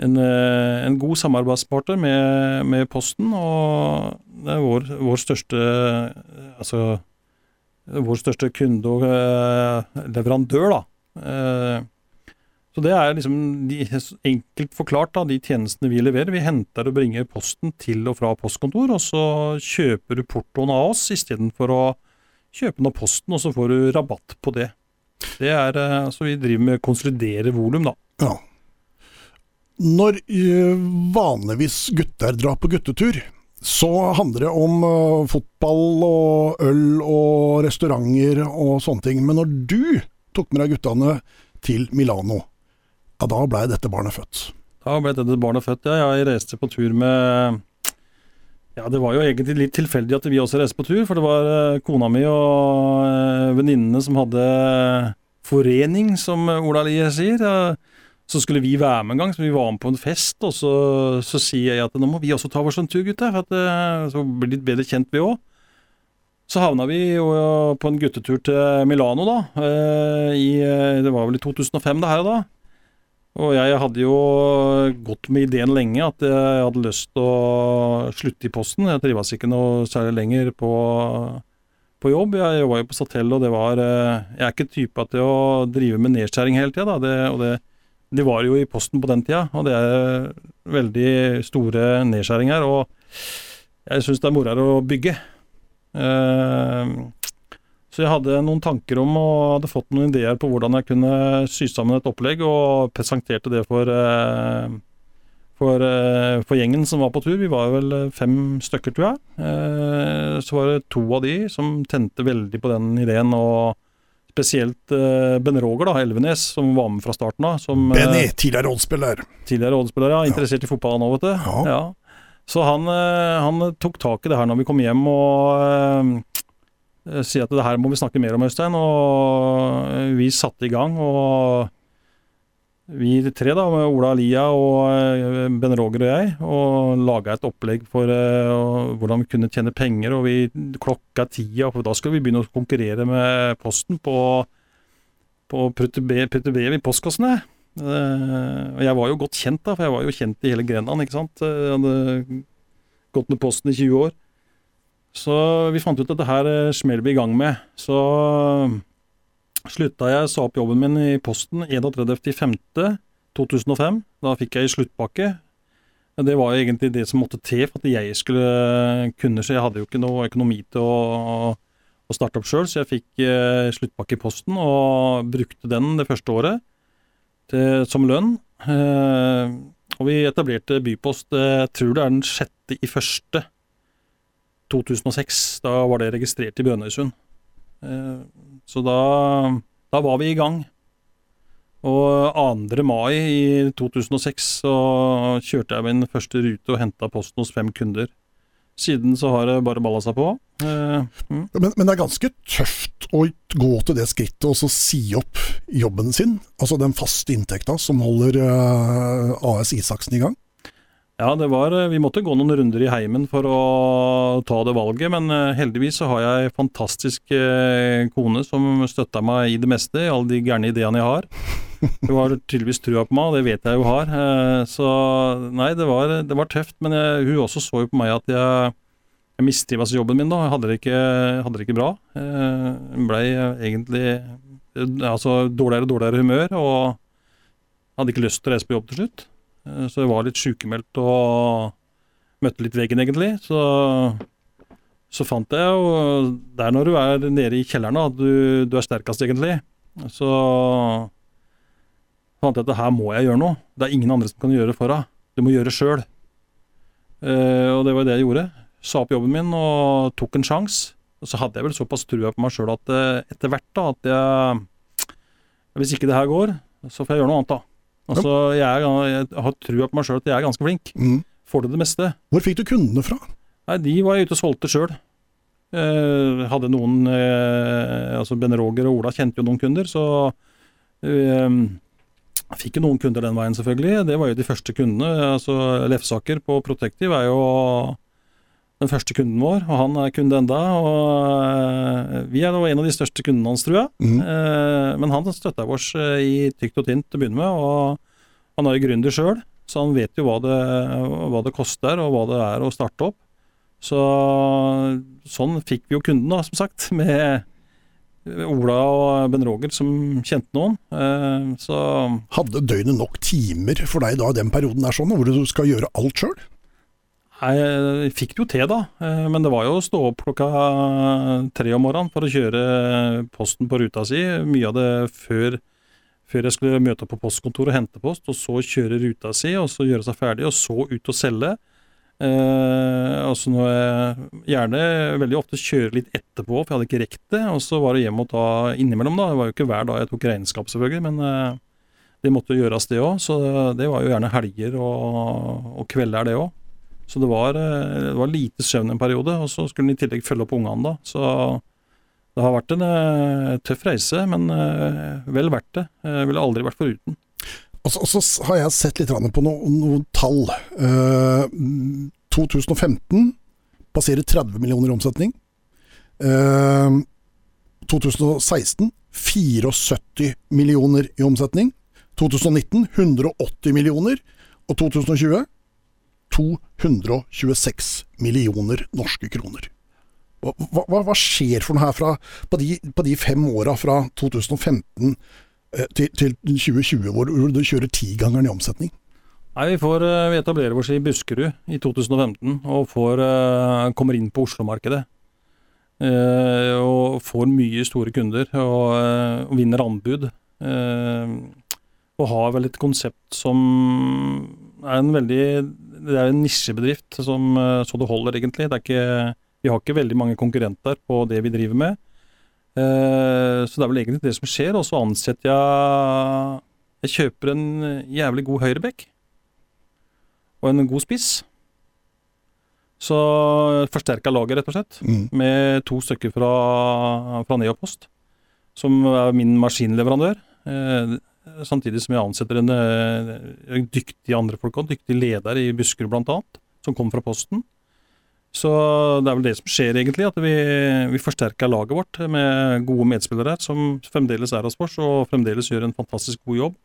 en, eh, en god samarbeidspartner med, med Posten, og det er vår, vår største altså vår største kunde og eh, leverandør, da. Eh, Så det er liksom de, enkelt forklart da, de tjenestene vi leverer. Vi henter og bringer posten til og fra postkontor, og så kjøper du portoen av oss istedenfor å kjøpe den av posten, og så får du rabatt på det. Det er, altså Så vi driver med å konsolidere volum, da. Ja. Når eh, vanligvis gutter drar på guttetur, så handler det om eh, fotball og øl og restauranter og sånne ting. Men når du tok med deg guttene til Milano, ja, da blei dette barnet født. Da ble dette barnet født, ja. Jeg reiste på tur med Ja, det var jo egentlig litt tilfeldig at vi også reiste på tur, for det var eh, kona mi og eh, venninnene som hadde forening, som Ola Lie sier. Eh, Så skulle vi være med en gang, så vi var med på en fest, og så, så sier jeg at nå må vi også ta oss en tur, gutter, for at eh, så blir litt bedre kjent vi òg. Så havna vi jo på en guttetur til Milano, da. eh, I, eh, det var vel i 2005 det her, da. Og jeg hadde jo gått med ideen lenge at jeg hadde lyst til å slutte i Posten. Jeg trives ikke noe særlig lenger på, på jobb. Jeg jobba jo på Satell, og det var eh, Jeg er ikke typa til å drive med nedskjæring hele tida, da. Det, og det, de var jo i Posten på den tida, og det er veldig store nedskjæringer. Og jeg syns det er morere å bygge. Eh, så jeg hadde noen tanker om og hadde fått noen ideer på hvordan jeg kunne sy sammen et opplegg, og presenterte det for, eh, for, eh, for gjengen som var på tur. Vi var vel fem stykker, tror jeg. Eh, Så var det to av de som tente veldig på den ideen, og spesielt Ben Roger, da, Elvenes, som var med fra starten av. Som, Benny, tidligere oddspiller. Tidligere rådspiller, ja. Interessert i fotball nå, vet du. Ja. Så han, eh, han tok tak i det her når vi kom hjem og eh, sier at det her må vi snakke mer om, Øystein. Og vi satte i gang. og vi tre, da, med Ola Lia og eh, Ben Roger og jeg, og laga et opplegg for eh, hvordan vi kunne tjene penger. og vi Klokka tida, for da skulle vi begynne å konkurrere med Posten på, på brev i postkassene. Og jeg var jo godt kjent, da, for jeg var jo kjent i hele Grenland. ikke sant? Jeg hadde gått med Posten i 20 år. Så vi fant ut at det her eh, smeller vi i gang med. Så slutta jeg, sa opp jobben min i Posten 31.5.2005. Da fikk jeg sluttpakke. Det var jo egentlig det som måtte til for at jeg skulle kunne, så jeg hadde jo ikke noe økonomi til å, å starte opp sjøl, så jeg fikk eh, sluttpakke i Posten og brukte den det første året til, som lønn. Eh, og vi etablerte Bypost, eh, jeg tror det er den sjette i første 2006. Da var det registrert i Brønnøysund. Eh, så da, da var vi i gang. Og 2. mai i 2006 så kjørte jeg min første rute og henta posten hos fem kunder. Siden så har det bare balla seg på. Eh, mm. Men, men det er ganske tøft å gå til det skrittet og så si opp jobben sin, altså den faste inntekta som holder eh, AS Isaksen i gang. Ja, det var, eh, vi måtte gå noen runder i heimen for å ta det valget, men eh, heldigvis så har jeg en fantastisk eh, kone som støtta meg i det meste, i alle de gærne ideene jeg har. Hun har tydeligvis trua på meg, og det vet jeg jo har. Så nei, det var, det var tøft, men jeg, hun også så jo på meg at jeg, jeg mistrives i jobben min da. Jeg hadde det ikke, hadde det ikke bra. Hun blei egentlig altså dårligere og dårligere humør, og hadde ikke lyst til å reise på jobb til slutt. Eh, Så jeg var litt sykemeldt og møtte litt veggen, egentlig. Så, så fant jeg jo Det er når du er nede i kjelleren at du, du er sterkest, egentlig. Så fant jeg at her må jeg gjøre noe. Det er ingen andre som kan gjøre det for deg. Du må gjøre det sjøl. og det var det jeg gjorde. Sa opp jobben min og tok en sjanse. Og så hadde jeg vel såpass trua på meg sjøl at eh, etter hvert da, at jeg Hvis ikke det her går, så får jeg gjøre noe annet, da. Altså, jeg, er, jeg har trua på meg sjøl at jeg er ganske flink. Mm. Får til det meste. Hvor fikk du kundene fra? Nei, de var jeg ute og solgte sjøl. Eh, hadde noen eh, Altså Ben Roger og Ola kjente jo noen kunder, så eh, fikk jo noen kunder den veien, selvfølgelig. Det var jo de første kundene. Altså Lefsaker på Protective er jo den første kunden vår, og han er kunde enda. Og eh, vi er en av de største kundene hans, tror jeg. Mm. Men han støtta oss eh, i tykt og tynt til å begynne med, og han er jo gründer sjøl, så han vet jo hva det, hva det koster og hva det er å starte opp. Så sånn fikk vi jo kunden, da, som sagt, [LAUGHS] med Ola og Ben Roger som kjente noen. Så Hadde døgnet nok timer for deg da i den perioden der sånn, hvor du skal gjøre alt sjøl? Jeg fikk det jo til, da. Eh, Men det var jo å stå opp klokka tre om morgenen for å kjøre posten på ruta si. Mye av det før, før jeg skulle møte opp på postkontoret og hente post, og så kjøre ruta si, og så gjøre seg ferdig, og så ut og selge. Eh, altså når jeg gjerne veldig ofte kjører litt etterpå, for jeg hadde ikke rekt det. Og så var det hjem og ta innimellom, da. Det var jo ikke hver dag jeg tok regnskap, selvfølgelig, men eh, det måtte gjøres, det òg. Så det var jo gjerne helger og, og kvelder, det òg. Så det var, eh, det var lite søvn en periode, og så skulle en i tillegg følge opp ungene da. Så det har vært en eh, tøff reise, men eh, vel verdt det. Jeg ville aldri vært foruten. Og så, og så har jeg sett litt på noen, noen tall. Uh, 2015 passerer 30 millioner i omsetning. Uh, 2016 74 millioner i omsetning. 2019 180 millioner. Og 2020 226 millioner norske kroner. Hva, hva, hva skjer for noe her fra, på, de, på de fem åra fra 2015 eh, til, til 2020, hvor du kjører tigangeren i omsetning? Nei, Vi får eh, vi etablerer oss i Buskerud i 2015 og får, eh, kommer inn på Oslo-markedet. Og får mye store kunder og, og vinner anbud. Og har vel et konsept som er en veldig Det er en nisjebedrift som eh, så det holder, egentlig. Det er ikke, vi har ikke veldig mange konkurrenter på det vi driver med. Eh, så det er vel egentlig det som skjer. Og så ansetter jeg Jeg kjøper en jævlig god høyrebekk. Og en god spiss. Så forsterka laget, rett og slett. Mm. Med to stykker fra, fra Neopost, som er min maskinleverandør. Eh, samtidig som jeg ansetter en en dyktig andre folk også, dyktig leder i Buskerud bl.a., som kommer fra Posten. Så det er vel det som skjer, egentlig. At vi, vi forsterker laget vårt med gode medspillere her, som fremdeles er hos oss og fremdeles gjør en fantastisk god jobb.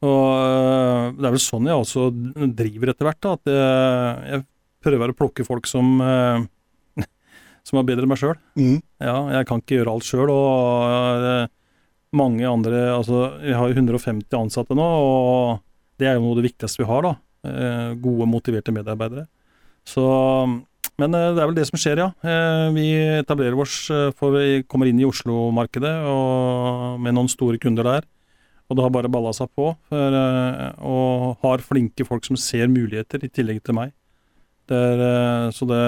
Og øh, det er vel sånn jeg også driver etter hvert. da, At jeg, prøver å plukke folk som [LAUGHS] som er bedre enn meg sjøl. Mm. Ja, jeg kan ikke gjøre alt sjøl. Og mange andre Altså, vi har jo 150 ansatte nå, og det er jo noe av det viktigste vi har. da. Eh, gode, motiverte medarbeidere. Så Men eh, det er vel det som skjer, ja. Eh, vi etablerer oss for vi kommer inn i Oslo-markedet med noen store kunder der. Og det har bare balla seg på. For, og har flinke folk som ser muligheter, i tillegg til meg. Det er, eh, så det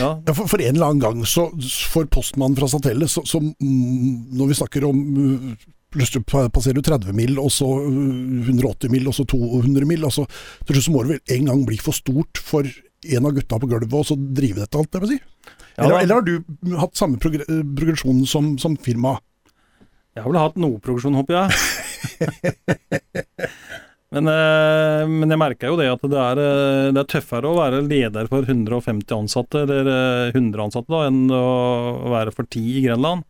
Ja. Ja, for, for en eller annen gang, så for postmannen fra Satellet, så, så mm, når vi snakker om Plutselig pa- passerer du 30 mil, og så uh, 180 mil, og så 200 mil. Altså, så, til slutt så må det vel en gang bli for stort for en av gutta på gulvet og så drive dette, alt jeg vil si. Ja, eller, eller har du hatt samme progr progresjon som, som firma? Jeg har vel hatt noe progresjon, håper jeg. [LAUGHS] men, eh, men jeg merka jo det at det er, eh, det er tøffere å være leder for 150 ansatte, eller eh, 100 ansatte, da, enn å være for 10 i Grenland.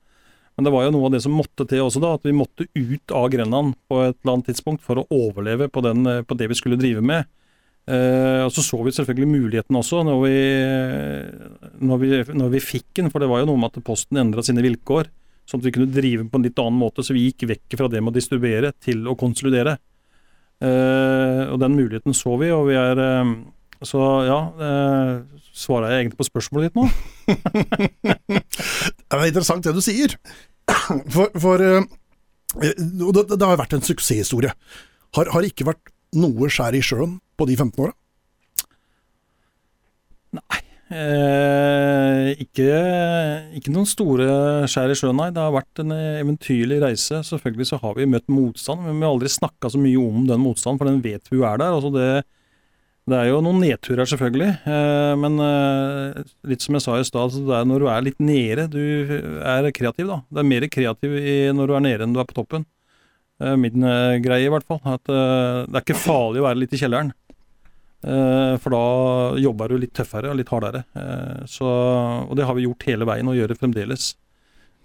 Men det var jo noe av det som måtte til også, da, at vi måtte ut av Grenland på et eller annet tidspunkt for å overleve på, den, eh, på det vi skulle drive med. Eh, og så så vi selvfølgelig muligheten også når vi, når, vi, når vi fikk den, for det var jo noe med at Posten endra sine vilkår, sånn at vi kunne drive på en litt annen måte. Så vi gikk vekk fra det med å distribuere til å konsolidere. Eh, og den muligheten så vi, og vi er eh, Så ja, eh, svarer jeg egentlig på spørsmålet ditt nå? [LAUGHS] Det er interessant det du sier. For, for eh, det, det har vært en suksesshistorie. Har, har ikke vært noe skjær i sjøen på de 15 åra? Eh, ikke, ikke noen store skjær i sjøen, nei. Det har vært en eventyrlig reise. Selvfølgelig så har vi møtt motstand, men vi har aldri snakka så mye om den motstanden, for den vet vi jo er der. Altså det, det er jo noen nedturer, selvfølgelig. Eh, men eh, litt som jeg sa i stad, så det er når du er litt nede, du er kreativ, da. Det er mer kreativ i, når du er nede enn du er på toppen. Eh, min eh, greie, i hvert fall. At eh, det er ikke farlig å være litt i kjelleren. Eh, For da jobber du litt tøffere og litt hardere. Eh, Så, og det har vi gjort hele veien og gjør det fremdeles.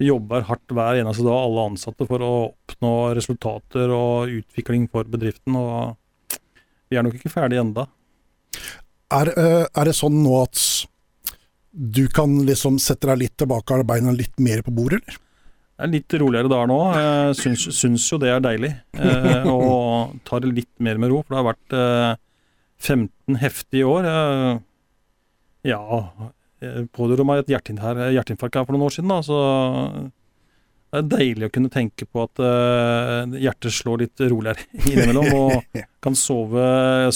Vi jobber hardt hver eneste dag, alle ansatte, for å oppnå resultater og utvikling for bedriften. Og vi er nok ikke ferdig enda. Er, eh, er det sånn nå at du kan liksom sette deg litt tilbake av beina litt mer på bordet, eller? Det er litt roligere der nå. Jeg syns, syns jo det er deilig. [LAUGHS] Og tar det litt mer med ro, for det har vært 15 heftige år. Jeg, ja, jeg pådro meg et hjerteinfarkt, hjerteinfarkt her for noen år siden, da, så det er deilig å kunne tenke på at eh, hjertet slår litt roligere [LAUGHS] innimellom, og [LAUGHS] kan sove,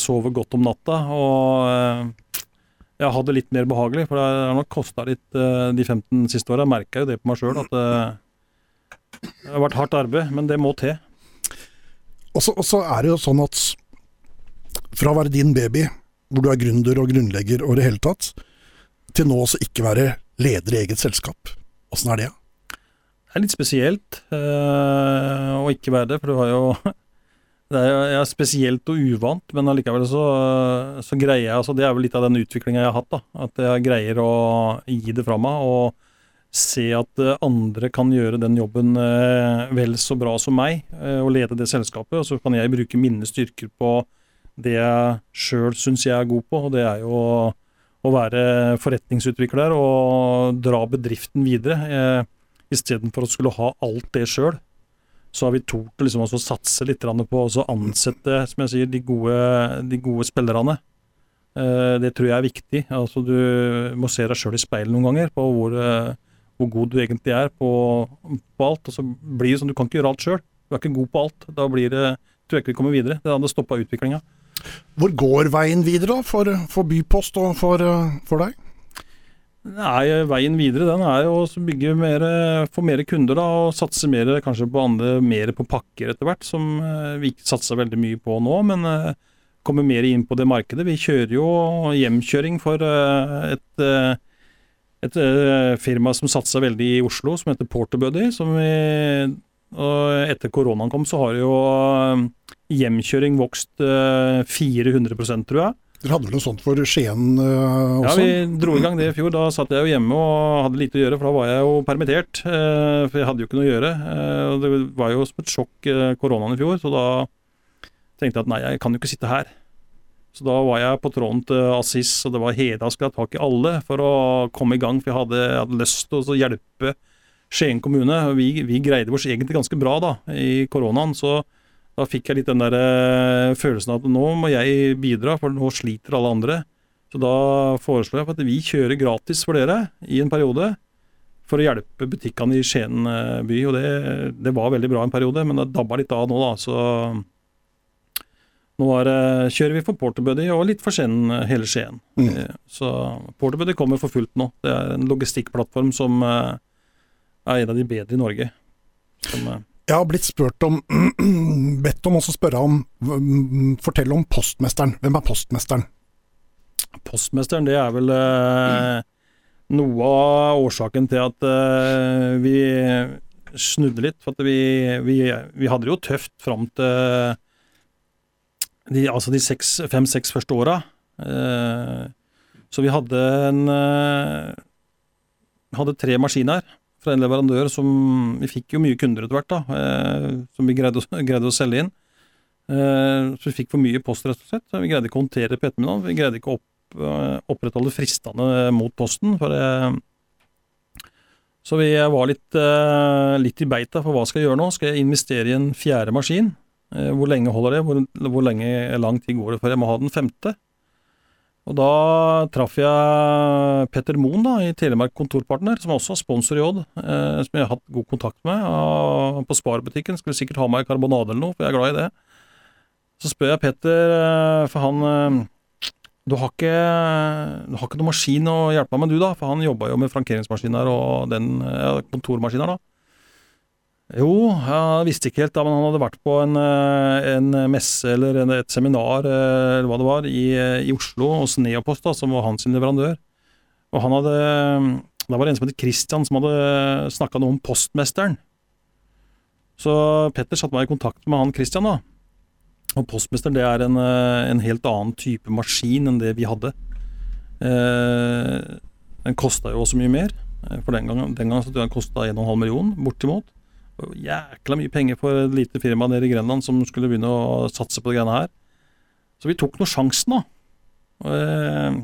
sove godt om natta. Og eh, jeg har det litt mer behagelig, for det har nok kosta litt eh, de 15 siste åra. Jeg merker jo det på meg sjøl, at eh, det har vært hardt arbeid, men det må til. Og så er det jo sånn at fra å være din baby, hvor du er gründer og grunnlegger og det hele tatt, til nå også ikke være leder i eget selskap. Åssen er det? Det er litt spesielt øh, å ikke være det, for du har jo [LAUGHS] Det er, jeg er spesielt og uvant, men allikevel så, så greier jeg altså Det er vel litt av den utviklinga jeg har hatt. da, At jeg greier å gi det fra meg og se at eh, andre kan gjøre den jobben eh, vel så bra som meg, og lede det selskapet. Og så kan jeg bruke mine styrker på det jeg sjøl syns jeg er god på, og det er jo å, å være forretningsutvikler og dra bedriften videre. Eh, Istedenfor å skulle ha alt det sjøl, så har vi tort å liksom også satse litt på å ansette som jeg sier, de gode, de gode spillerne. Eh, Det tror jeg er viktig. Altså Du må se deg sjøl i speilet noen ganger på hvor, eh, hvor god du egentlig er på, på alt. Og så blir det sånn, Du kan ikke gjøre alt sjøl. Du er ikke god på alt. Da blir det, tror jeg ikke vi kommer videre. Det hadde stoppa utviklinga. Hvor går veien videre da, for, for Bypost og for, for deg? Nei, veien videre den er å bygge mer, få mer kunder da, og satse mer kanskje på andre, mer på pakker etter hvert, som eh, vi ikke satser veldig mye på nå, men eh, kommer mer inn på det markedet. Vi kjører jo hjemkjøring for eh, et, et firma som satser veldig i Oslo, som heter Porterbuddy. Og etter koronaen kom, så har jo eh, hjemkjøring vokst eh, 400 tror jeg. Dere hadde vel noe sånt for Skien også? Ja, vi dro i gang det i fjor. Da satt jeg jo hjemme og hadde lite å gjøre, for da var jeg jo permittert. eh, For jeg hadde jo ikke noe å gjøre. det var jo som et sjokk koronaen i fjor, så da tenkte jeg at nei, jeg kan jo ikke sitte her. Så da var jeg på tråden til Assis, og det var Heda skulle ha tak i alle for å komme i gang. For jeg hadde, jeg hadde lyst til å hjelpe Skien kommune. Vi, vi greide oss egentlig ganske bra da, i koronaen. så da fikk jeg litt den der eh, følelsen av at nå må jeg bidra, for nå sliter alle andre. Så da foreslår jeg at vi kjører gratis for dere i en periode. For å hjelpe butikkene i Skien eh, by. Og det, det var veldig bra en periode, men det dabba litt av nå, da. Så nå er, kjører vi for Porterbuddy og litt for Skien, eh, hele Skien. Mm. Eh, Så Porterbuddy kommer for fullt nå. Det er en logistikkplattform som eh, er en av de bedre i Norge. Som, eh, Jeg har blitt spurt om, [CLEARS THROAT] bedt om å spørre om mm, Fortell om postmesteren. Hvem er postmesteren? Postmesteren, det er vel eh, noe av årsaken til at eh, vi snudde litt. For vi, vi, vi hadde det jo tøft fram til de, altså de fem-seks første åra. Eh, så vi hadde en eh, hadde tre maskiner fra en leverandør som Vi fikk jo mye kunder etter hvert, da, eh, som vi greide, å- [LAUGHS] greide å selge inn. Eh, så vi fikk for mye post, rett og slett. Vi greide ikke å håndtere det på ettermiddagen. Vi greide ikke å opp, eh, opprettholde fristene mot posten. For det, så vi var litt, eh, litt i beita for hva skal jeg gjøre nå. Skal jeg investere i en fjerde maskin? Eh, Hvor lenge holder det? Hvor, hvor lenge, lang tid går det før jeg må ha den femte? Og da traff jeg Petter Moen da, i Telemark Kontorpartner, som også er sponsor i Odd, eh, som jeg har hatt god kontakt med. Og på Sparbutikken skulle sikkert ha meg karbonade eller noe, for jeg er glad i det. Så spør jeg Petter, eh, for han eh, du har, ikke, du har ikke noen maskin å hjelpe meg med, du da? For han jobba jo med frankeringsmaskiner og den ja, kontormaskiner, da. Jo, jeg visste ikke helt, da, men han hadde vært på en, eh, en messe eller et seminar eh, eller hva det var, i, eh, i Oslo hos Neopost, da, som var hans leverandør. Og han hadde Da var det en som het Christian som hadde snakka noe om postmesteren. Så Petter satte meg i kontakt med han Christian, da. Og postmesteren det er en, en helt annen type maskin enn det vi hadde. Eh, den kosta jo også mye mer. For den gangen, den gangen så kosta 1,5 million, bortimot. Jækla mye penger for et lite firma nede i Grenland som skulle begynne å satse på det greiene her. Så vi tok nå sjansen, da. Eh,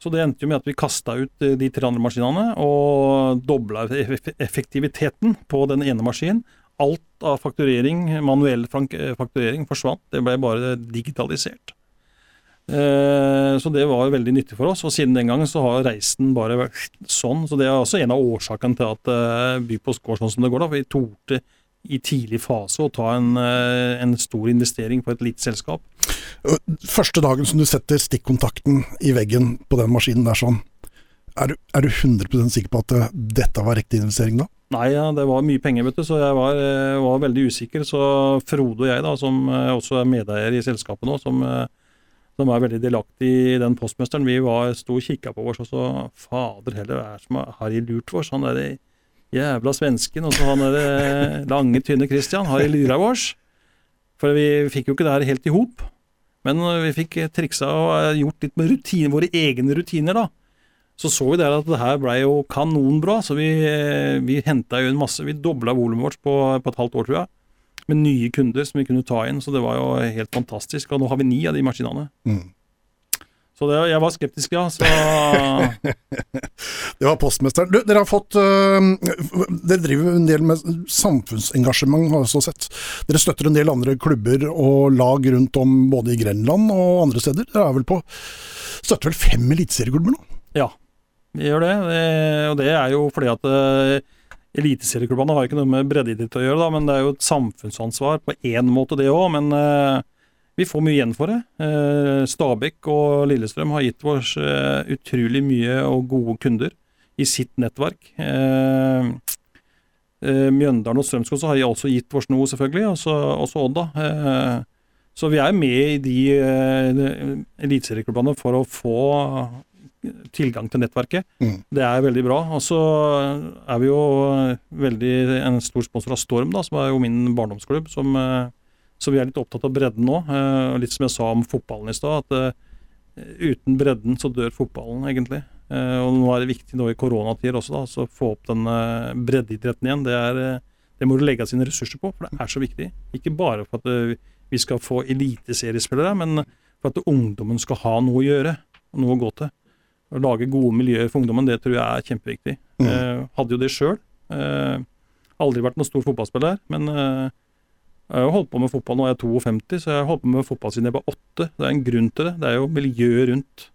Så det endte jo med at vi kasta ut eh, de tre andre maskinene og dobla eff- effektiviteten på den ene maskinen. Alt av fakturering, manuell eh, fakturering forsvant. Det ble bare digitalisert. Eh, Så det var veldig nyttig for oss. Og siden den gangen så har reisen bare vært sånn. Så det er også en av årsakene til at eh, Bypost går sånn som det går. da, for Vi torde i tidlig fase å ta en, eh, en stor investering på et lite selskap. Første dagen som du setter stikkontakten i veggen på den maskinen der sånn, er du, er du 100% sikker på at dette var riktig investering da? Nei, ja, det var mye penger, vet du, så jeg var, var veldig usikker. Så Frode og jeg, da, som også er medeier i selskapet nå, som, som er veldig delaktig i den postmesteren, vi var, sto og kikka på oss og så Fader heller, hva er det som har- de lurt oss? Han derre jævla svensken, og så han derre lange, tynne Christian, har de lura oss? For vi fikk jo ikke det her helt i hop. Men eh, vi fikk triksa og eh, gjort litt med rutiner, våre egne rutiner, da. Så så vi der at det her blei jo kanonbra, så vi, eh, vi henta jo en masse. Vi dobla volumet vårt på, på et halvt år, tror jeg. Med nye kunder som vi kunne ta inn, så det var jo helt fantastisk. Og nå har vi ni av de maskinene. Mm. Så det, jeg var skeptisk, ja. Så [LAUGHS] Det var postmesteren. Du, dere har fått uh, Dere driver en del med samfunnsengasjement, har jeg også sett. Dere støtter en del andre klubber og lag rundt om både i Grenland og andre steder. Dere er vel på Støtter vel fem eliteserieklubber nå? ja, vi gjør det. Og det er jo fordi at uh, eliteserieklubbene har ikke noe med breddeidrett å gjøre, da, men det er jo et samfunnsansvar på én måte, det òg. Men eh, vi får mye igjen for det. Eh, Stabæk og Lillestrøm har gitt oss eh, utrolig mye og gode kunder i sitt nettverk. Eh, eh, Mjøndalen og Strømskog har også gitt oss noe, selvfølgelig. Også, også Odd, da. Eh, så vi er med i de eh, eliteserieklubbene for å få tilgang til nettverket. Mm. Det er veldig bra. Og så er vi jo veldig en stor sponsor av Storm, da, som er jo min barndomsklubb. Som, eh, så vi er litt opptatt av bredden nå. Eh, Litt som jeg sa om fotballen i stad, at eh, uten bredden så dør fotballen, egentlig. Og nå er det viktig nå i koronatider også, da, så få opp den breddeidretten igjen. Det, er, det må du legge sine ressurser på, for det er så viktig. Ikke bare for at vi skal få eliteseriespillere, men for at ungdommen skal ha noe å gjøre, noe å gå til. Å lage gode miljøer for ungdommen, det tror jeg er kjempeviktig. Mm. Eh, hadde jo det sjøl. Eh, aldri vært noen stor fotballspiller, men eh, jeg har jo holdt på med fotball nå er jeg 52, så jeg har holdt på med fotball siden jeg var åtte. Det er en grunn til det. Det er jo miljøet rundt.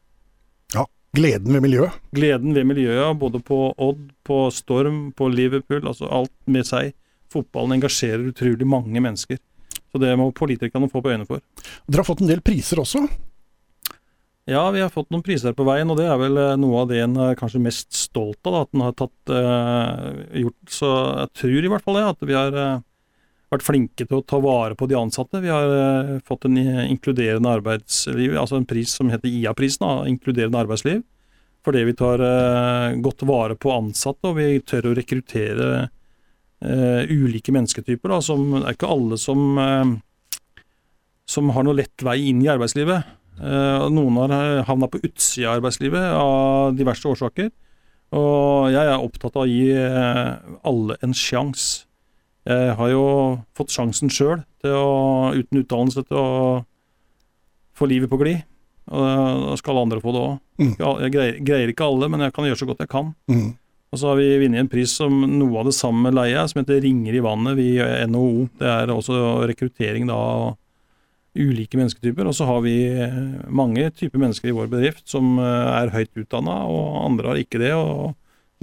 Ja, Gleden ved miljøet. Gleden ved miljøet, både på Odd, på Storm, på Liverpool, altså alt med seg. Fotballen engasjerer utrolig mange mennesker. Så det må politikerne få på øynene for. Dere har fått en del priser også. Ja, vi har fått noen priser på veien, og det er vel eh, noe av det en er kanskje mest stolt av. Da, at en har tatt, eh, gjort. Så jeg tror i hvert fall det, at vi har eh, vært flinke til å ta vare på de ansatte. Vi har eh, fått en inkluderende arbeidsliv, altså en pris som heter IA-prisen, inkluderende arbeidsliv. Fordi vi tar eh, godt vare på ansatte, og vi tør å rekruttere eh, ulike mennesketyper. Da, som, det er ikke alle som, som har noe lett vei inn i arbeidslivet. Eh, noen har havna på utsida av arbeidslivet av diverse årsaker. Og jeg er opptatt av å gi eh, alle en sjanse. Jeg har jo fått sjansen sjøl, uten utdannelse, til å få livet på glid. Og da skal andre få det òg. Mm. Jeg greier, greier ikke alle, men jeg kan gjøre så godt jeg kan. Mm. Og så har vi vunnet en pris som noe av det samme leier, som heter Ringer i vannet, vi i NHO. Det er også rekruttering da ulike mennesketyper. Og så har vi eh, mange typer mennesker i vår bedrift som eh, er høyt utdanna, og andre har ikke det. Og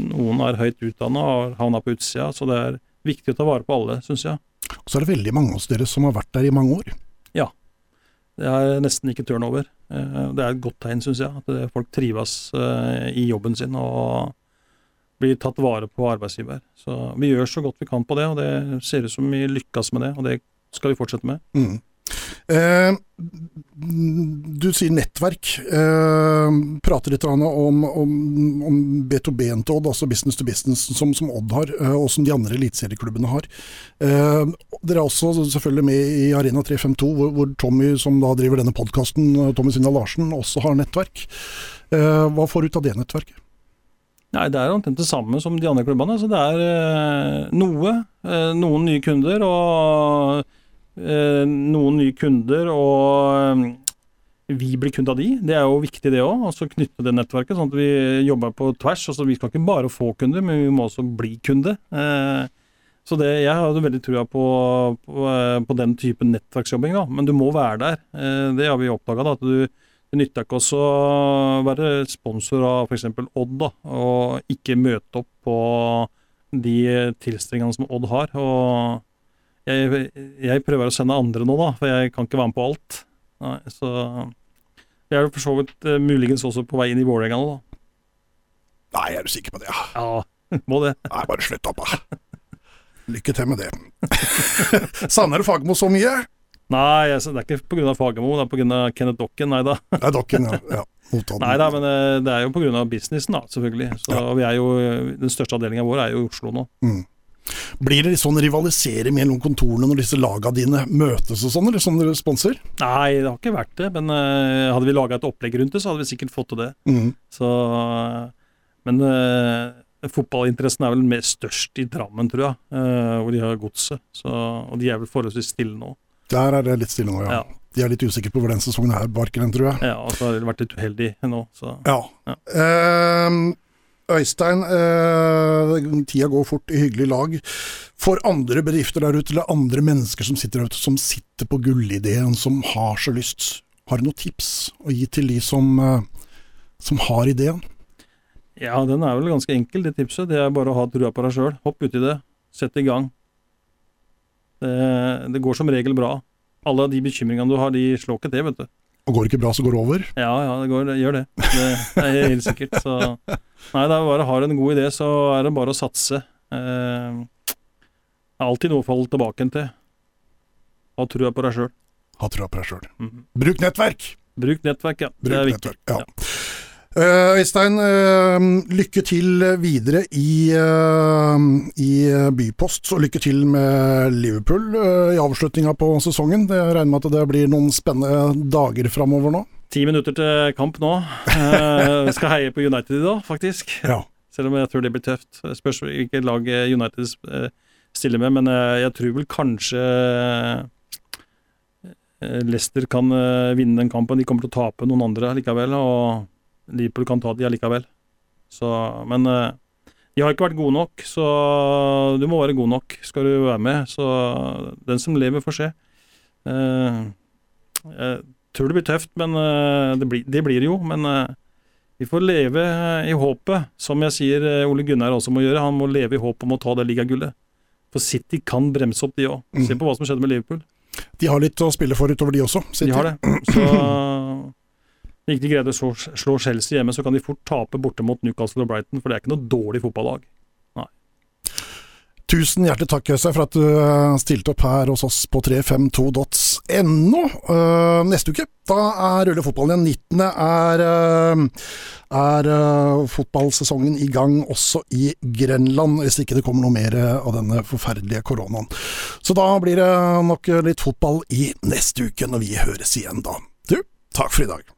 noen er høyt utdanna og har havna på utsida, så det er viktig å ta vare på alle, syns jeg. Og så er det veldig mange hos dere som har vært der i mange år. Ja. Det er nesten ikke turnover. Eh, Det er et godt tegn, syns jeg. At folk trives i jobben sin og blir tatt vare på arbeidsgiver. Så vi gjør så godt vi kan på det, og det ser ut som vi lykkes med det. Og det skal vi fortsette med. Mm. Eh, du sier nettverk. Eh, prater litt om, om, om B2B-en til Odd, altså business to business, som, som Odd har, eh, og som de andre eliteserieklubbene har. Dere er også selvfølgelig med i Arena 352, hvor, hvor Tommy, som da driver denne podkasten, Tommy Sinna Larsen, også har nettverk. Hva får du ut av det nettverket? Nei, Det er omtrent det samme som de andre klubbene. Så det er noe. Noen nye kunder og noen nye kunder og vi blir kunde av de. Det er jo viktig det òg, altså knytte det nettverket, sånn at vi jobber på tvers. altså Vi skal ikke bare få kunder, men vi må også bli kunde. Eh, så det, jeg hadde veldig trua på, på, eh, på, den type nettverksjobbing, da. Men du må være der. Eh, det har vi oppdaga, at du, det nytter ikke også å være sponsor av f.eks. Odd, da, og ikke møte opp på de tilstrengene som Odd har. og jeg, jeg, prøver å sende andre nå, da, for jeg kan ikke være med på alt. Nei, så jeg er for så vidt uh, muligens også på vei inn i Vålerenga nå, da. Nei, er du sikker på det? Ja, ja [LAUGHS] må det. Nei, bare slutt opp, da. Lykke til med det. [LAUGHS] Savner du Fagermo så mye? Nei, altså, det er ikke pga. Fagermo, det er pga. Kenneth Dokken, nei da. Det er Dokken, ja. ja. Nei da, men eh, det er jo pga. businessen, da, selvfølgelig. Så ja. vi er jo, Den største avdelinga vår er jo i Oslo nå. Mm. Blir det litt sånn rivalisering mellom kontorene når disse laga dine møtes og sånn, eller som dere sponser? Nei, det har ikke vært det. Men uh, hadde vi laga et opplegg rundt det, så hadde vi sikkert fått til det. Mm. Så, uh, men uh, fotballinteressen er vel mer størst i Drammen, tror jeg, hvor de har godset. Og de er vel forholdsvis stille nå. Der er det litt stille nå, ja. ja. De er litt usikre på hvor den sesongen her barker den, tror jeg. Ja, og så har det vært litt uheldig nå, så Ja. ja. Uh, Øystein, eh, tida går fort i hyggelig lag. For andre bedrifter der ute, eller andre mennesker som sitter der ute, som sitter på gullideen, som har så lyst, har du noen tips å gi til de som, eh, som har ideen? Ja, den er vel ganske enkel, det tipset. Det er bare å ha trua på deg sjøl. Hopp uti det. Sett i gang. Det, det går som regel bra alle de bekymringene du har, de slår ikke til, vet du. Og går det ikke bra, så går det over? Ja, ja, det, går, det gjør det. Det er helt sikkert. Så nei, det er bare har en god idé, så er det bare å satse. Eh, det er alltid noe å falle tilbake til. Ha trua på deg sjøl. Ha trua på deg sjøl. Mm -hmm. Bruk nettverk! Bruk nettverk, ja. Bruk det er viktig. Ja. ja. Eh, Øystein, uh, lykke til videre i, uh, i, Bypost, og lykke til med Liverpool i avslutninga på sesongen. Jeg regner med at det blir noen spennende dager framover nå? Ti minutter til kamp nå. Vi skal heie på United i dag, faktisk. Ja. Selv om jeg tror det blir tøft. Spørs hvilket lag United stiller med, men jeg tror vel kanskje Leicester kan vinne den kampen. De kommer til å tape noen andre likevel. og Liverpool kan ta de allikevel. Så, men uh, de har ikke vært gode nok, så du må være god nok skal du være med. Så den som lever, får se. Uh, jeg tror det blir tøft, men uh, det, blir, det, blir, jo. Men vi får leve i håpet, som jeg sier Ole Gunnar også må gjøre. Han må leve i håp om å ta det ligagullet. For City kan bremse opp, de òg. Mm. Se på hva som skjedde med Liverpool. De har litt å spille for utover, de også. City. De har det. Så [CLEARS THROAT] Hvis ikke de greide å slå Chelsea hjemme, så kan de fort tape borte mot Newcastle og Brighton, for det er ikke noe dårlig fotballag. Tusen hjertelig takk, Øystein, for at du eh, stilte opp her hos oss på 352.no. Uh, eh, neste uke da er rulle fotballen igjen. 19. er, uh, er fotballsesongen i gang også i Grenland, hvis ikke det kommer noe mer av denne forferdelige koronaen. Så da blir det nok litt fotball i neste uke, når vi høres igjen da. Du, takk for i dag.